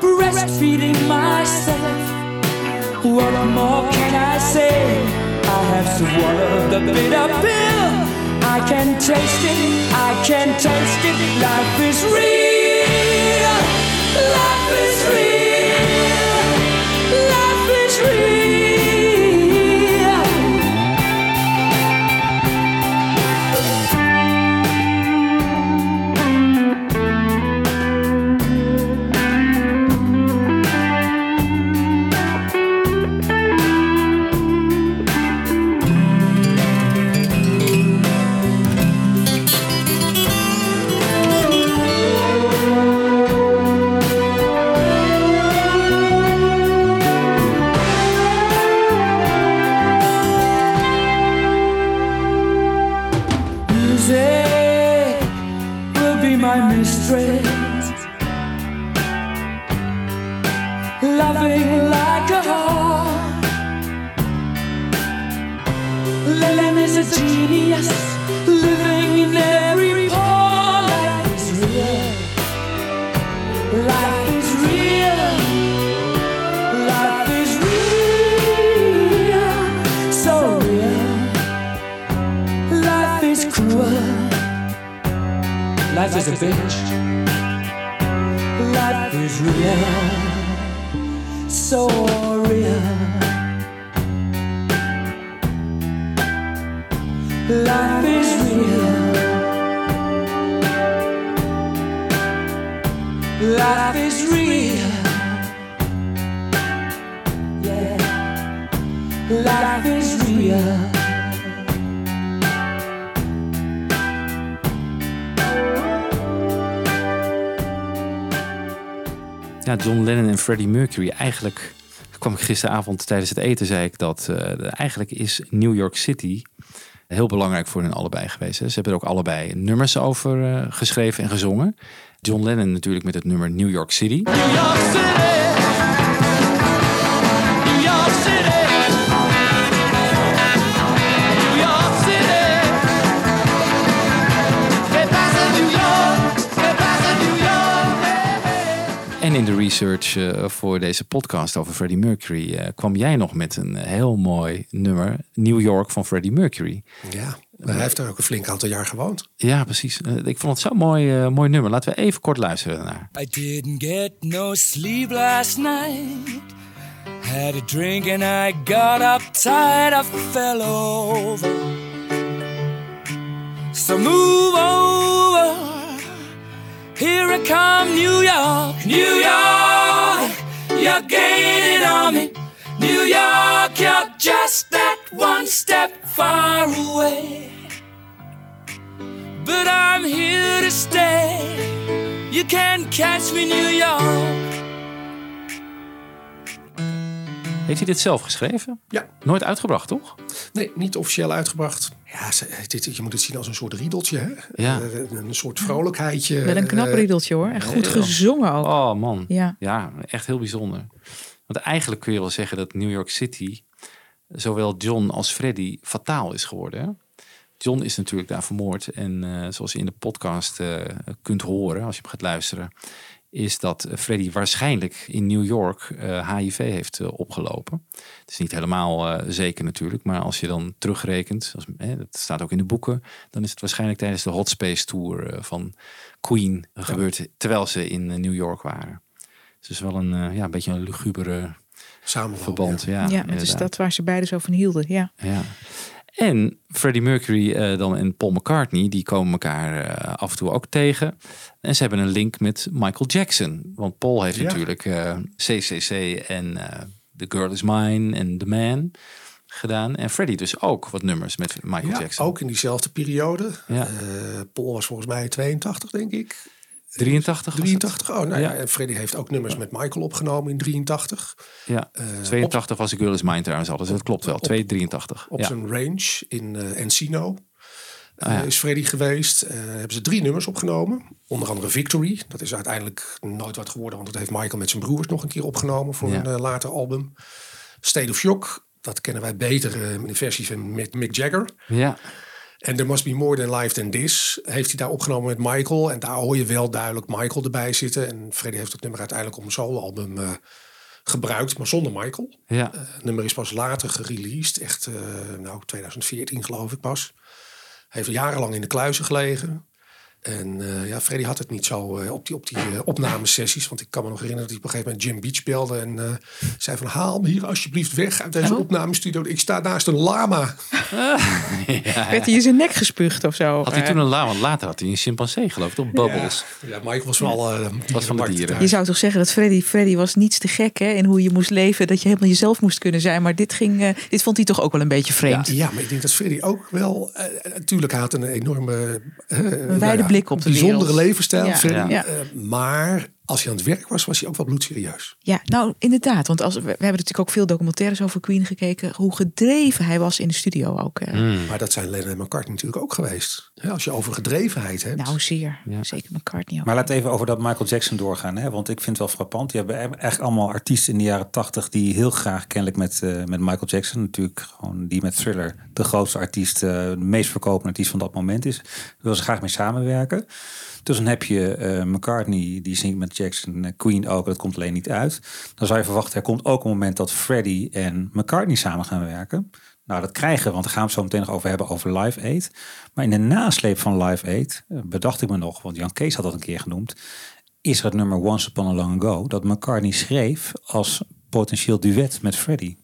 Breastfeeding myself. What more can I say? I have swallowed the bitter pill. I can taste it, I can taste it. Life is real. Life is real. Life is a bitch. Life is real. So real. Life is real. Life is real. Yeah. Life is real. John Lennon en Freddie Mercury. Eigenlijk kwam ik gisteravond tijdens het eten, zei ik dat eh, eigenlijk is New York City heel belangrijk voor hen allebei geweest. Hè. Ze hebben er ook allebei nummers over eh, geschreven en gezongen. John Lennon natuurlijk met het nummer New York City. New York City. En in de research eh, voor deze podcast over Freddie Mercury eh, kwam jij nog met een heel mooi nummer, New York van Freddie Mercury. Ja, maar hij heeft daar ook een flink aantal jaar gewoond. Ja, precies. Eh, ik vond het zo'n mooi, eh, mooi nummer. Laten we even kort luisteren naar. I didn't get no sleep last night. Had a drink and I got uptight. I fell over. So move over. Here I come, New York, New York. You're gaining on me. New York, you're just that one step far away. But I'm here to stay. You can't catch me, New York. Heeft hij dit zelf geschreven? Ja. Nooit uitgebracht, toch? Nee, niet officieel uitgebracht. Ja, ze- dit, je moet het zien als een soort riedeltje. Hè? Ja. Eh, Een soort vrolijkheidje. Wel een knap Eh, riedeltje hoor. En goed gezongen ook. Oh man. Ja. ja, echt heel bijzonder. Want eigenlijk kun je wel zeggen dat New York City, zowel John als Freddy, fataal is geworden. Hè? John is natuurlijk daar vermoord. En eh, zoals je in de podcast eh, kunt horen, als je hem gaat luisteren, is dat eh, Freddy waarschijnlijk in New York eh, HIV heeft eh, opgelopen. Het is niet helemaal eh, zeker natuurlijk, maar als je dan terugrekent, als, hè, dat staat ook in de boeken, dan is het waarschijnlijk tijdens de Hot Space Tour eh, van Queen gebeurd, terwijl ze in eh, New York waren. Dus het is wel een, eh, ja, een beetje een lugubere verband. Ja, Ja, het is dat waar ze beiden zo van hielden. Ja. Ja. En Freddie Mercury eh, dan en Paul McCartney, die komen elkaar eh, af en toe ook tegen. En ze hebben een link met Michael Jackson. Want Paul heeft Ja. natuurlijk eh, CCC en The Girl Is Mine en The Man gedaan. En Freddie dus ook wat nummers met Michael Ja, Jackson. ook in diezelfde periode. Ja. Paul was volgens mij 82, denk ik. 83 was het? 83, oh nou ja. Freddy heeft ook nummers met Michael opgenomen in 83. Ja, Eh, 82 was The Girl Is Mine trouwens al, dus dat klopt wel. 283. Op ja. zijn range in eh, Encino. Ah, ja. eh, is Freddy geweest. Hebben ze drie nummers opgenomen. Onder andere Victory. Dat is uiteindelijk nooit wat geworden. Want dat heeft Michael met zijn broers nog een keer opgenomen. Voor een later album. State of Shock. Dat kennen wij beter in de versie van Mick Jagger. Ja. En There Must Be More Than Life Than This heeft hij daar opgenomen met Michael. En daar hoor je wel duidelijk Michael erbij zitten. En Freddy heeft dat nummer uiteindelijk op een soloalbum eh gebruikt, maar zonder Michael. Ja. Eh, het nummer is pas later gereleased. Echt, eh, nou, 2014 geloof ik pas. Hij heeft jarenlang in de kluizen gelegen. En eh, ja, Freddy had het niet zo eh, op die, op die eh, opnamesessies. Want ik kan me nog herinneren dat hij op een gegeven moment Jim Beach belde. En eh, zei van haal me hier alsjeblieft weg uit deze opnamestudio. Ik sta naast een lama. (laughs) Werd hij in zijn nek gespuugd of zo? Had hij toen een la, want later had hij een chimpansee geloof ik, toch? Bubbles. Ja, Michael was wel... eh, was van de dieren. Je zou toch zeggen dat Freddy, Freddy was niets te gek hè, in hoe je moest leven, dat je helemaal jezelf moest kunnen zijn. Maar dit, ging, eh, dit vond hij toch ook wel een beetje vreemd. Ja, maar ik denk dat Freddy ook wel... eh, natuurlijk, had een enorme... eh, Een blik op de Bijzondere wereld. levensstijl. Ja. Eh, maar als hij aan het werk was, was hij ook wel bloedserieus. Ja, nou inderdaad. Want als, we, we hebben natuurlijk ook veel documentaires over Queen gekeken. Hoe gedreven hij was in de studio ook. eh. Hmm. Maar dat zijn Lennon en McCartney natuurlijk ook geweest. Ja, als je over gedrevenheid hebt. Nou, zeer. Zeker McCartney ook. Maar we even over dat Michael Jackson doorgaan. Hè? Want ik vind het wel frappant. Je hebt eigenlijk allemaal artiesten in de jaren tachtig... die heel graag kennelijk met, eh, met Michael Jackson... natuurlijk gewoon die met Thriller de grootste artiest... eh, de meest verkopende artiest van dat moment is. Daar wil ze graag mee samenwerken. Dus dan heb je eh, McCartney, die zingt met Jackson, eh, Queen ook. Dat komt alleen niet uit. Dan zou je verwachten, er komt ook een moment dat Freddie en McCartney samen gaan werken. Nou, dat krijgen want daar gaan we zo meteen nog over hebben over Live Aid. Maar in de nasleep van Live Aid eh, bedacht ik me nog, want Jan Kees had dat een keer genoemd, is er het nummer Once Upon a Long Ago dat McCartney schreef als potentieel duet met Freddie.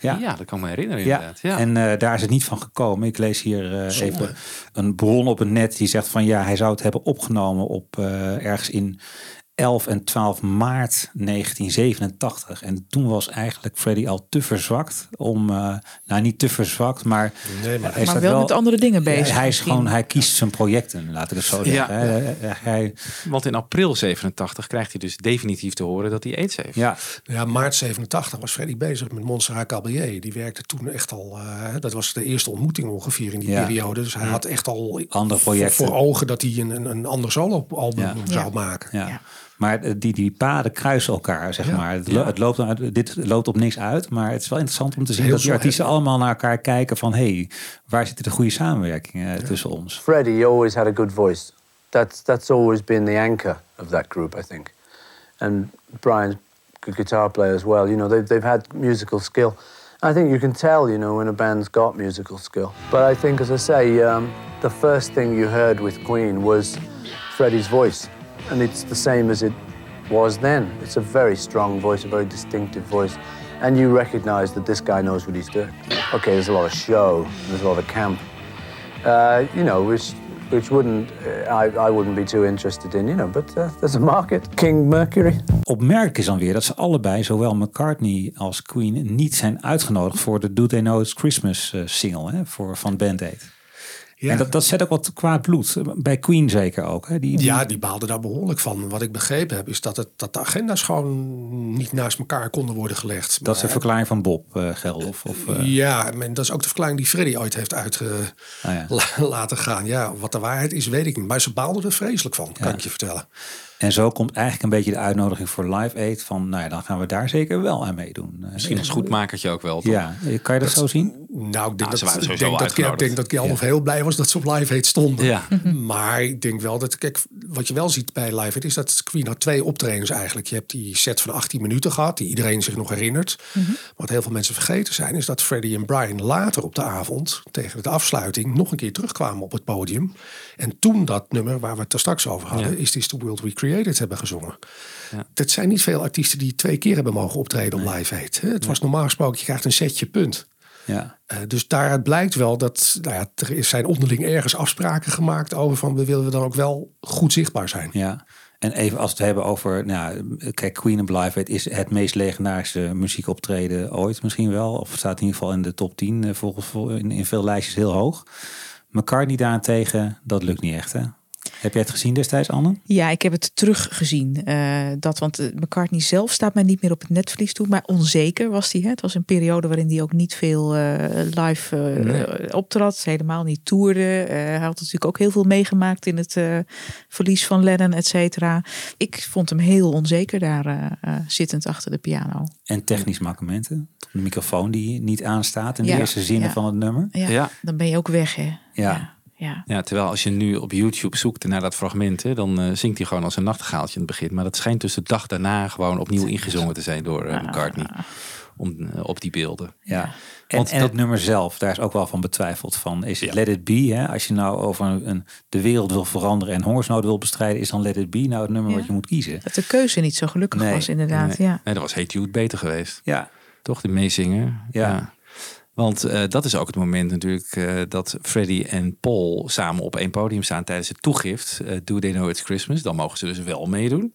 ja. ja, dat kan ik me herinneren inderdaad. Ja. En eh, daar is het niet van gekomen. Ik lees hier eh, even een bron op het net die zegt van ja, hij zou het hebben opgenomen op eh, ergens in 11 en 12 maart 1987. En toen was eigenlijk Freddie al te verzwakt om, eh, nou niet te verzwakt, maar, Nee, maar- hij Maar wel met andere dingen bezig Hij is gewoon, hij kiest zijn projecten, laat ik het zo zeggen. Ja. Hij- hij- hij, Want in april 87 krijgt hij dus definitief te horen dat hij aids heeft. ja, Ja, maart 87 was Freddy bezig met Montserrat Caballé. Die werkte toen echt al, eh, dat was de eerste ontmoeting ongeveer in die Ja. periode. Dus hij had echt al Andere voor- projecten. voor ogen dat hij een, een, een ander solo-album Ja. zou maken. ja. Maar eh, die, die paden kruisen elkaar, zeg Ja. maar. Het, lo- het loopt, uit- dit loopt op niks uit, maar het is wel interessant om te zien Heel dat die artiesten allemaal naar elkaar kijken van... hé, hey, waar zitten de goede samenwerkingen tussen ons? Freddie always had a good voice. That's that's always been the anchor of that group, I think. And Brian's good guitar player as well. You know, they've they've had musical skill. I think you can tell, you know, when a band's got musical skill. But I think, as I say, um, the first thing you heard with Queen was Freddie's voice, and it's the same as it was then. It's a very strong voice, a very distinctive voice. And you recognize that this guy knows what he's doing. Okay, there's a lot of show, there's a lot of camp, uh, you know, which which wouldn't uh, I, I wouldn't be too interested in, you know. But uh, there's a market. King Mercury. Opmerkelijk is dan weer dat ze allebei, zowel McCartney als Queen, niet zijn uitgenodigd voor de Do They Know It's Christmas eh, single hè, voor, van Band Aid. Ja. En dat, dat zet ook wat kwaad bloed. Bij Queen zeker ook. Hè? Die, die- Ja, die baalde daar behoorlijk van. Wat ik begrepen heb, is dat, het, dat de agenda's gewoon niet naast elkaar konden worden gelegd. dat is de verklaring van Bob uh, Geldof. Of, uh... Ja, en dat is ook de verklaring die Freddy ooit heeft uitgelaten ah, ja. gaan. Ja, wat de waarheid is, weet ik niet. Maar ze baalden er vreselijk van, kan ik je vertellen. En zo komt eigenlijk een beetje de uitnodiging voor Live Aid. Van, nou ja, dan gaan we daar zeker wel aan meedoen. Misschien als goedmakertje ook wel, toch? Ja, kan je dat, dat zo zien? Nou, ik denk, nou, dat, ik denk, dat, ik denk dat Geldof ja. heel blij was dat ze op Live Aid stonden. Ja. (laughs) maar ik denk wel dat, kijk, wat je wel ziet bij Live Aid is dat Queen had twee optredens eigenlijk. Je hebt die set van 18 minuten gehad, die iedereen zich nog herinnert. Mm -hmm. Wat heel veel mensen vergeten zijn, is dat Freddie en Brian later op de avond, tegen de afsluiting, nog een keer terugkwamen op het podium. En toen dat nummer waar we het er straks over hadden, ja. is This the World We Created, hebben gezongen. Ja. Dat zijn niet veel artiesten die twee keer hebben mogen optreden nee. op Live Aid. Het was normaal gesproken, je krijgt een setje punt. Ja. Uh, dus daaruit blijkt wel dat nou ja, er zijn onderling ergens afspraken gemaakt over van we willen dan ook wel goed zichtbaar zijn. Ja. En even als we het hebben over, nou, kijk, Queen of Live Aid is het meest legendarische muziekoptreden ooit misschien wel. Of staat in ieder geval in de top 10 volgens in, in veel lijstjes heel hoog. McCartney daarentegen, dat lukt niet echt hè? Heb jij het gezien destijds, Anne? Ja, ik heb het teruggezien. Uh, dat, want McCartney zelf staat mij niet meer op het netvlies toe. Maar onzeker was hij. Het was een periode waarin hij ook niet veel uh, live uh, nee. optrad. Helemaal niet toerde. hij had natuurlijk ook heel veel meegemaakt in het verlies van Lennon, et cetera. Ik vond hem heel onzeker daar zittend achter de piano. En technisch mankementen? De microfoon die niet aanstaat in de ja. eerste zinnen ja. van het nummer? Ja. ja, dan ben je ook weg hè. ja. Ja. Ja. terwijl als je nu op YouTube zoekt naar dat fragment, hè, dan uh, zingt hij gewoon als een nachtegaaltje in het begin. Maar dat schijnt dus de dag daarna gewoon opnieuw ingezongen te zijn door uh, McCartney. Om, uh, op die beelden. Ja. En, Want en dat, het nummer zelf, daar is ook wel van betwijfeld van. Is het ja. Let It Be? Hè? Als je nou over een, een, de wereld wil veranderen en hongersnood wil bestrijden, is dan Let It Be nou het nummer ja. wat je moet kiezen? Dat de keuze niet zo gelukkig nee. was, inderdaad. Nee. Ja. nee, dat was Hate You beter geweest. Ja. Toch, de meezingen. ja. Want uh, dat is ook het moment natuurlijk uh, dat Freddie en Paul samen op één podium staan tijdens het toegift. Uh, Do They Know It's Christmas? Dan mogen ze dus wel meedoen.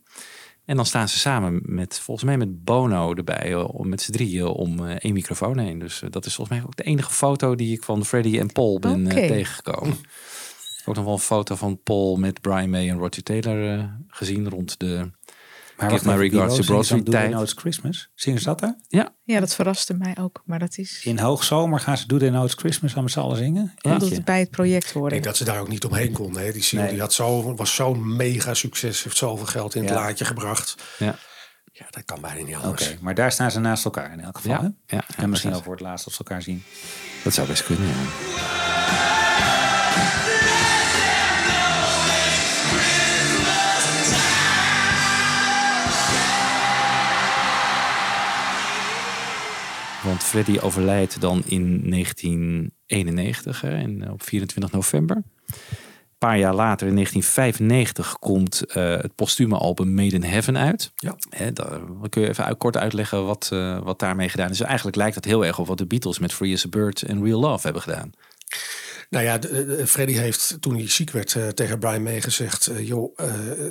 En dan staan ze samen met, volgens mij met Bono erbij, om met z'n drieën om één microfoon heen. Dus dat is volgens mij ook de enige foto die ik van Freddie en Paul ben okay. tegengekomen. ook nog wel een foto van Paul met Brian May en Roger Taylor gezien rond de... Maar Give my regards to Broad Street tijd. It's Christmas? Zingen ze dat daar? Ja. Ja, dat verraste mij ook. Maar dat is... In hoogzomer gaan ze Do They Know It's Christmas aan met z'n allen zingen? Ja. Het bij het project hoorde. Ik denk dat ze daar ook niet omheen konden. Hè. Die single nee. die had zo, was zo'n mega succes. Heeft zoveel geld in het ja. laadje gebracht. Ja. Ja, dat kan bijna niet anders. Oké, okay, maar daar staan ze naast elkaar in elk geval. Ja. Hè? Ja, en misschien al voor het laatst als ze elkaar zien. Dat zou best kunnen, ja. Want Freddie overlijdt dan in 1991, hè, en op 24 november. Een paar jaar later, in 1995, komt eh, het postume album Made in Heaven uit. Ja. Hè, daar kun je even kort uitleggen wat, eh, wat daarmee gedaan is. Eigenlijk lijkt het heel erg op wat de Beatles met Free as a Bird en Real Love hebben gedaan. Nou ja, Freddie heeft toen hij ziek werd eh, tegen Brian May gezegd... eh, joh, eh,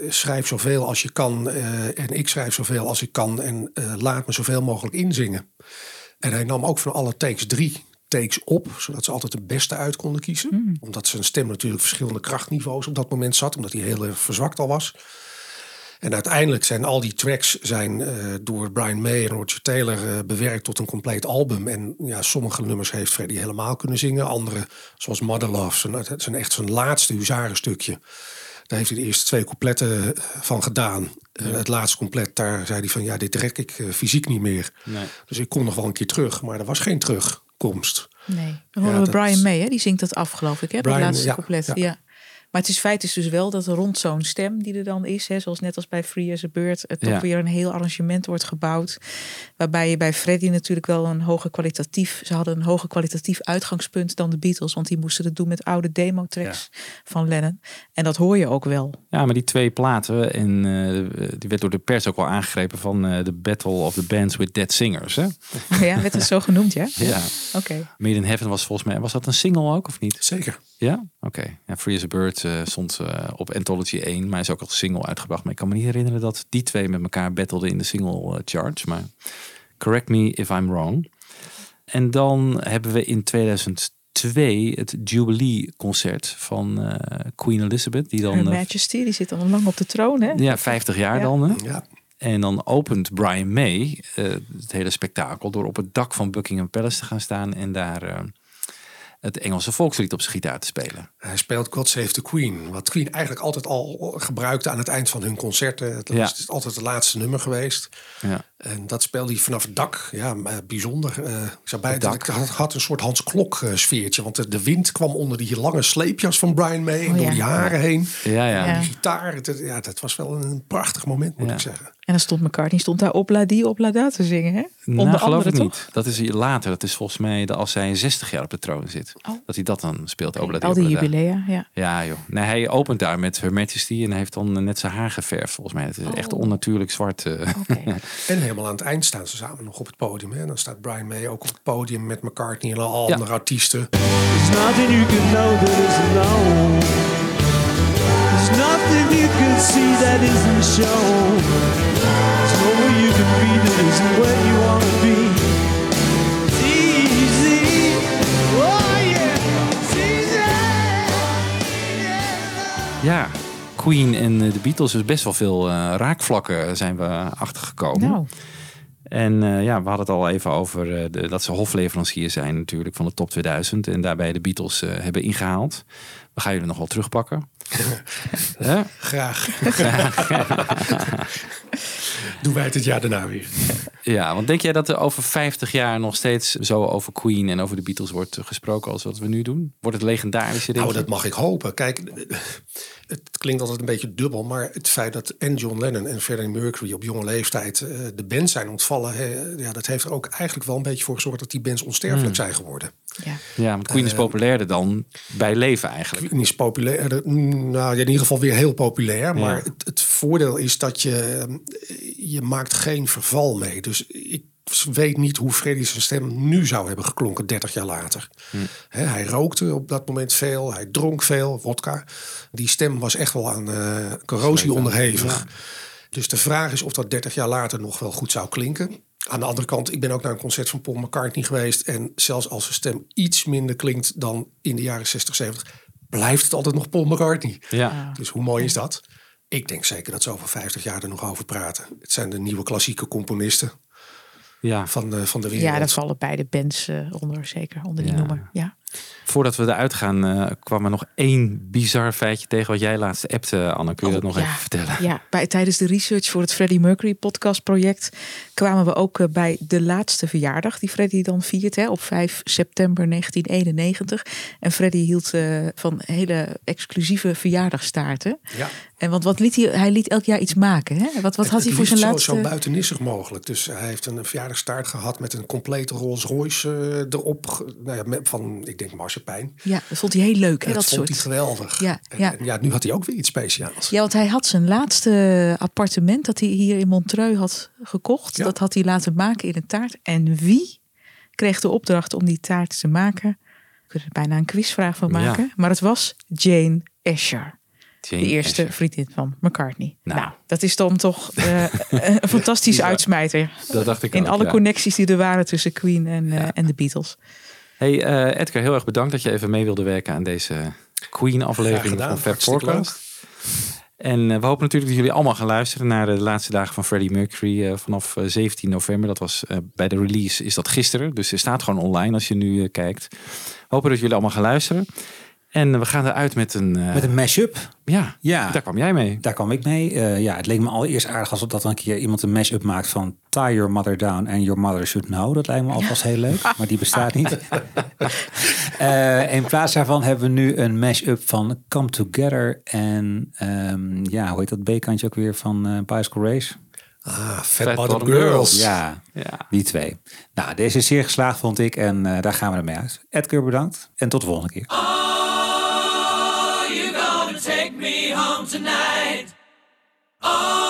schrijf zoveel als je kan eh, en ik schrijf zoveel als ik kan... en eh, laat me zoveel mogelijk inzingen. En hij nam ook van alle takes drie takes op... zodat ze altijd de beste uit konden kiezen. Omdat zijn stem natuurlijk verschillende krachtniveaus op dat moment zat... omdat hij heel erg verzwakt al was. En uiteindelijk zijn al die tracks zijn, eh, door Brian May en Roger Taylor eh, bewerkt tot een compleet album. En ja, sommige nummers heeft Freddie helemaal kunnen zingen. Andere, zoals Mother Love, zijn, zijn echt zijn laatste huzarenstukje. Daar heeft hij de eerste twee coupletten eh, van gedaan. Eh, het laatste couplet, daar zei hij van ja, dit trek ik eh, fysiek niet meer. Nee. Dus ik kon nog wel een keer terug, maar er was geen terugkomst. Nee. Dan Ja, horen we dat- Brian May, hè? die zingt dat af, geloof ik. Hè? Brian, dat laatste ja, couplet. ja. Maar het is feit is dus wel dat rond zo'n stem die er dan is, hè, zoals net als bij Free as a Bird, het toch Ja. weer een heel arrangement wordt gebouwd. Waarbij je bij Freddie natuurlijk wel een hoger kwalitatief, ze hadden een hoger kwalitatief uitgangspunt dan de Beatles, want die moesten het doen met oude demo-tracks van Lennon. En dat hoor je ook wel. Ja, maar die twee platen, en eh, die werd door de pers ook al aangegrepen van eh, de Battle of the Bands with Dead Singers. Hè? Ja, werd het zo genoemd, ja? (laughs) Ja. Oké. Made in Heaven was volgens mij, was dat een single ook of niet? Zeker. Ja? Oké. Ja, Free as a Bird eh, stond eh, op Anthology 1, maar is ook als single uitgebracht. Maar ik kan me niet herinneren dat die twee met elkaar battleden in de single charts. Maar correct me if I'm wrong. En dan hebben we in 2002 het Jubilee concert van eh, Queen Elizabeth. Die dan Her Majesty, die zit al lang op de troon, hè? ja, 50 jaar Ja. dan. Hè? Ja. En dan opent Brian May eh, het hele spektakel door op het dak van Buckingham Palace te gaan staan en daar het Engelse volkslied op zijn gitaar te spelen. Hij speelt God Save the Queen. Wat Queen eigenlijk altijd al gebruikte aan het eind van hun concerten. Dat Ja. is altijd het laatste nummer geweest. Ja. En dat speelde hij vanaf het dak. Ja, maar bijzonder. Eh, ik zou bij Het het dak. had, had een soort Hans Klok eh, sfeertje. Want de, de wind kwam onder die lange sleepjas van Brian May. En Oh, door ja. die haren heen. Ja, ja. En die gitaar. Het, ja, dat was wel een prachtig moment, moet Ja. ik zeggen. En dan stond McCartney stond daar op la die, op la da te zingen, hè? Nou, Onder geloof andere, ik toch? niet. Dat is hier later. Dat is volgens mij de, als hij 60 jaar op de troon zit. Dat hij dat dan speelt. Obladi, Al die jubilea, ja. Ja joh. Nee, hij opent daar met Her Majesty en hij heeft dan net zijn haar geverfd volgens mij. Het is echt Oh. onnatuurlijk zwart. eh. (laughs) En helemaal aan het eind staan ze samen nog op het podium. Hè. En dan staat Brian May ook op het podium met McCartney en al Ja. andere artiesten. There's nothing you can know that isn't known. There's nothing you can see that isn't shown. Be isn't where you want to be. It's easy. Oh yeah. It's easy. Ja, Queen en eh, de Beatles is best wel veel eh, raakvlakken zijn we achtergekomen. Nou. En eh, ja, we hadden het al even over eh, de, dat ze hofleverancier zijn natuurlijk van de top 2000. En daarbij de Beatles eh, hebben ingehaald. We gaan jullie nog wel terugpakken. Graag. (laughs) Doen wij het het jaar daarna weer. Ja, want denk jij dat er over 50 jaar nog steeds zo over Queen en over de Beatles wordt gesproken als wat we nu doen? Wordt het legendarische, Nou, je? dat mag ik hopen. Kijk, het klinkt altijd een beetje dubbel, maar het feit dat en John Lennon en Freddie Mercury op jonge leeftijd eh, de band zijn ontvallen, ja, dat heeft er ook eigenlijk wel een beetje voor gezorgd dat die bands onsterfelijk Hmm. zijn geworden. Ja, want Queen is Eh, populairder dan bij leven eigenlijk. Queen is populair, mm, nou, in ieder geval weer heel populair. Maar Ja. het, het voordeel is dat je, je maakt geen verval mee. Dus ik weet niet hoe Freddie zijn stem nu zou hebben geklonken 30 jaar later. Hè, hij rookte op dat moment veel, hij dronk veel, vodka. Die stem was echt wel aan eh, corrosie onderhevig. Dus de vraag is of dat 30 jaar later nog wel goed zou klinken. Aan de andere kant, ik ben ook naar een concert van Paul McCartney geweest. En zelfs als zijn stem iets minder klinkt dan in de jaren 60, 70, blijft het altijd nog Paul McCartney. Ja. Dus hoe mooi is dat? Ik denk zeker dat ze over 50 jaar er nog over praten. Het zijn de nieuwe klassieke componisten Ja. van de, van de wereld. Ja, daar vallen beide bands eh, onder, zeker, onder die Ja. noemer. Ja. Voordat we eruit gaan, eh, kwam er nog één bizar feitje tegen wat jij laatst appte, Anne. Kun je dat nog Oh, ja. even vertellen? Ja, bij, tijdens de research voor het Freddie Mercury podcast project kwamen we ook eh, bij de laatste verjaardag die Freddie dan viert hè, op 5 september 1991. En Freddie hield eh, van hele exclusieve verjaardagstaarten. Ja. En want wat liet hij? Hij liet elk jaar iets maken. Hè? Wat, wat Het- had hij voor zijn liefst laatste? Zo, zo buitennissig mogelijk. Dus hij heeft een verjaardagstaart gehad met een complete Rolls Royce erop. Nou ja, met, van, ik denk marsepein. Ja, dat vond hij heel leuk. Hè, dat dat vond soort. hij geweldig. Ja, En- ja. en ja, nu had hij ook weer iets speciaals. Ja, want hij had zijn laatste appartement dat hij hier in Montreux had gekocht. Dat had hij laten maken in een taart. En wie kreeg de opdracht om die taart te maken? We kunnen er bijna een quizvraag van Ja. maken. Maar het was Jane Asher. Jane de eerste Asher. vriendin van McCartney. Nou, dat is dan toch eh, (laughs) een fantastische uitsmijter. Dat dacht ik In ook, alle ja. connecties die er waren tussen Queen en, eh, en de Beatles. Hey eh, Edgar, heel erg bedankt dat je even mee wilde werken aan deze Queen Graag aflevering gedaan, van Fab Forecast. En eh, we hopen natuurlijk dat jullie allemaal gaan luisteren naar de laatste dagen van Freddie Mercury eh, vanaf eh, 17 november. Dat was bij de release is dat gisteren, dus het staat gewoon online als je nu kijkt. We hopen dat jullie allemaal gaan luisteren. En we gaan eruit met een... eh, Met een mashup. Ja, ja, daar kwam jij mee. Daar kwam ik mee. Eh, ja, het leek me allereerst aardig als dat een keer iemand een mashup maakt van Tie Your Mother Down and Your Mother Should Know. Dat lijkt me alvast heel leuk, maar die bestaat niet. (laughs) Eh, in plaats daarvan hebben we nu een mashup van Come Together en ehm, ja, hoe heet dat B-kantje ook weer van eh Bicycle Race? Ah, Fat, Bottom, Girls. Ja, die twee. Nou, deze is zeer geslaagd, vond ik. En eh, daar gaan we ermee uit. Edgar, bedankt. En tot de volgende keer. Tonight? Oh,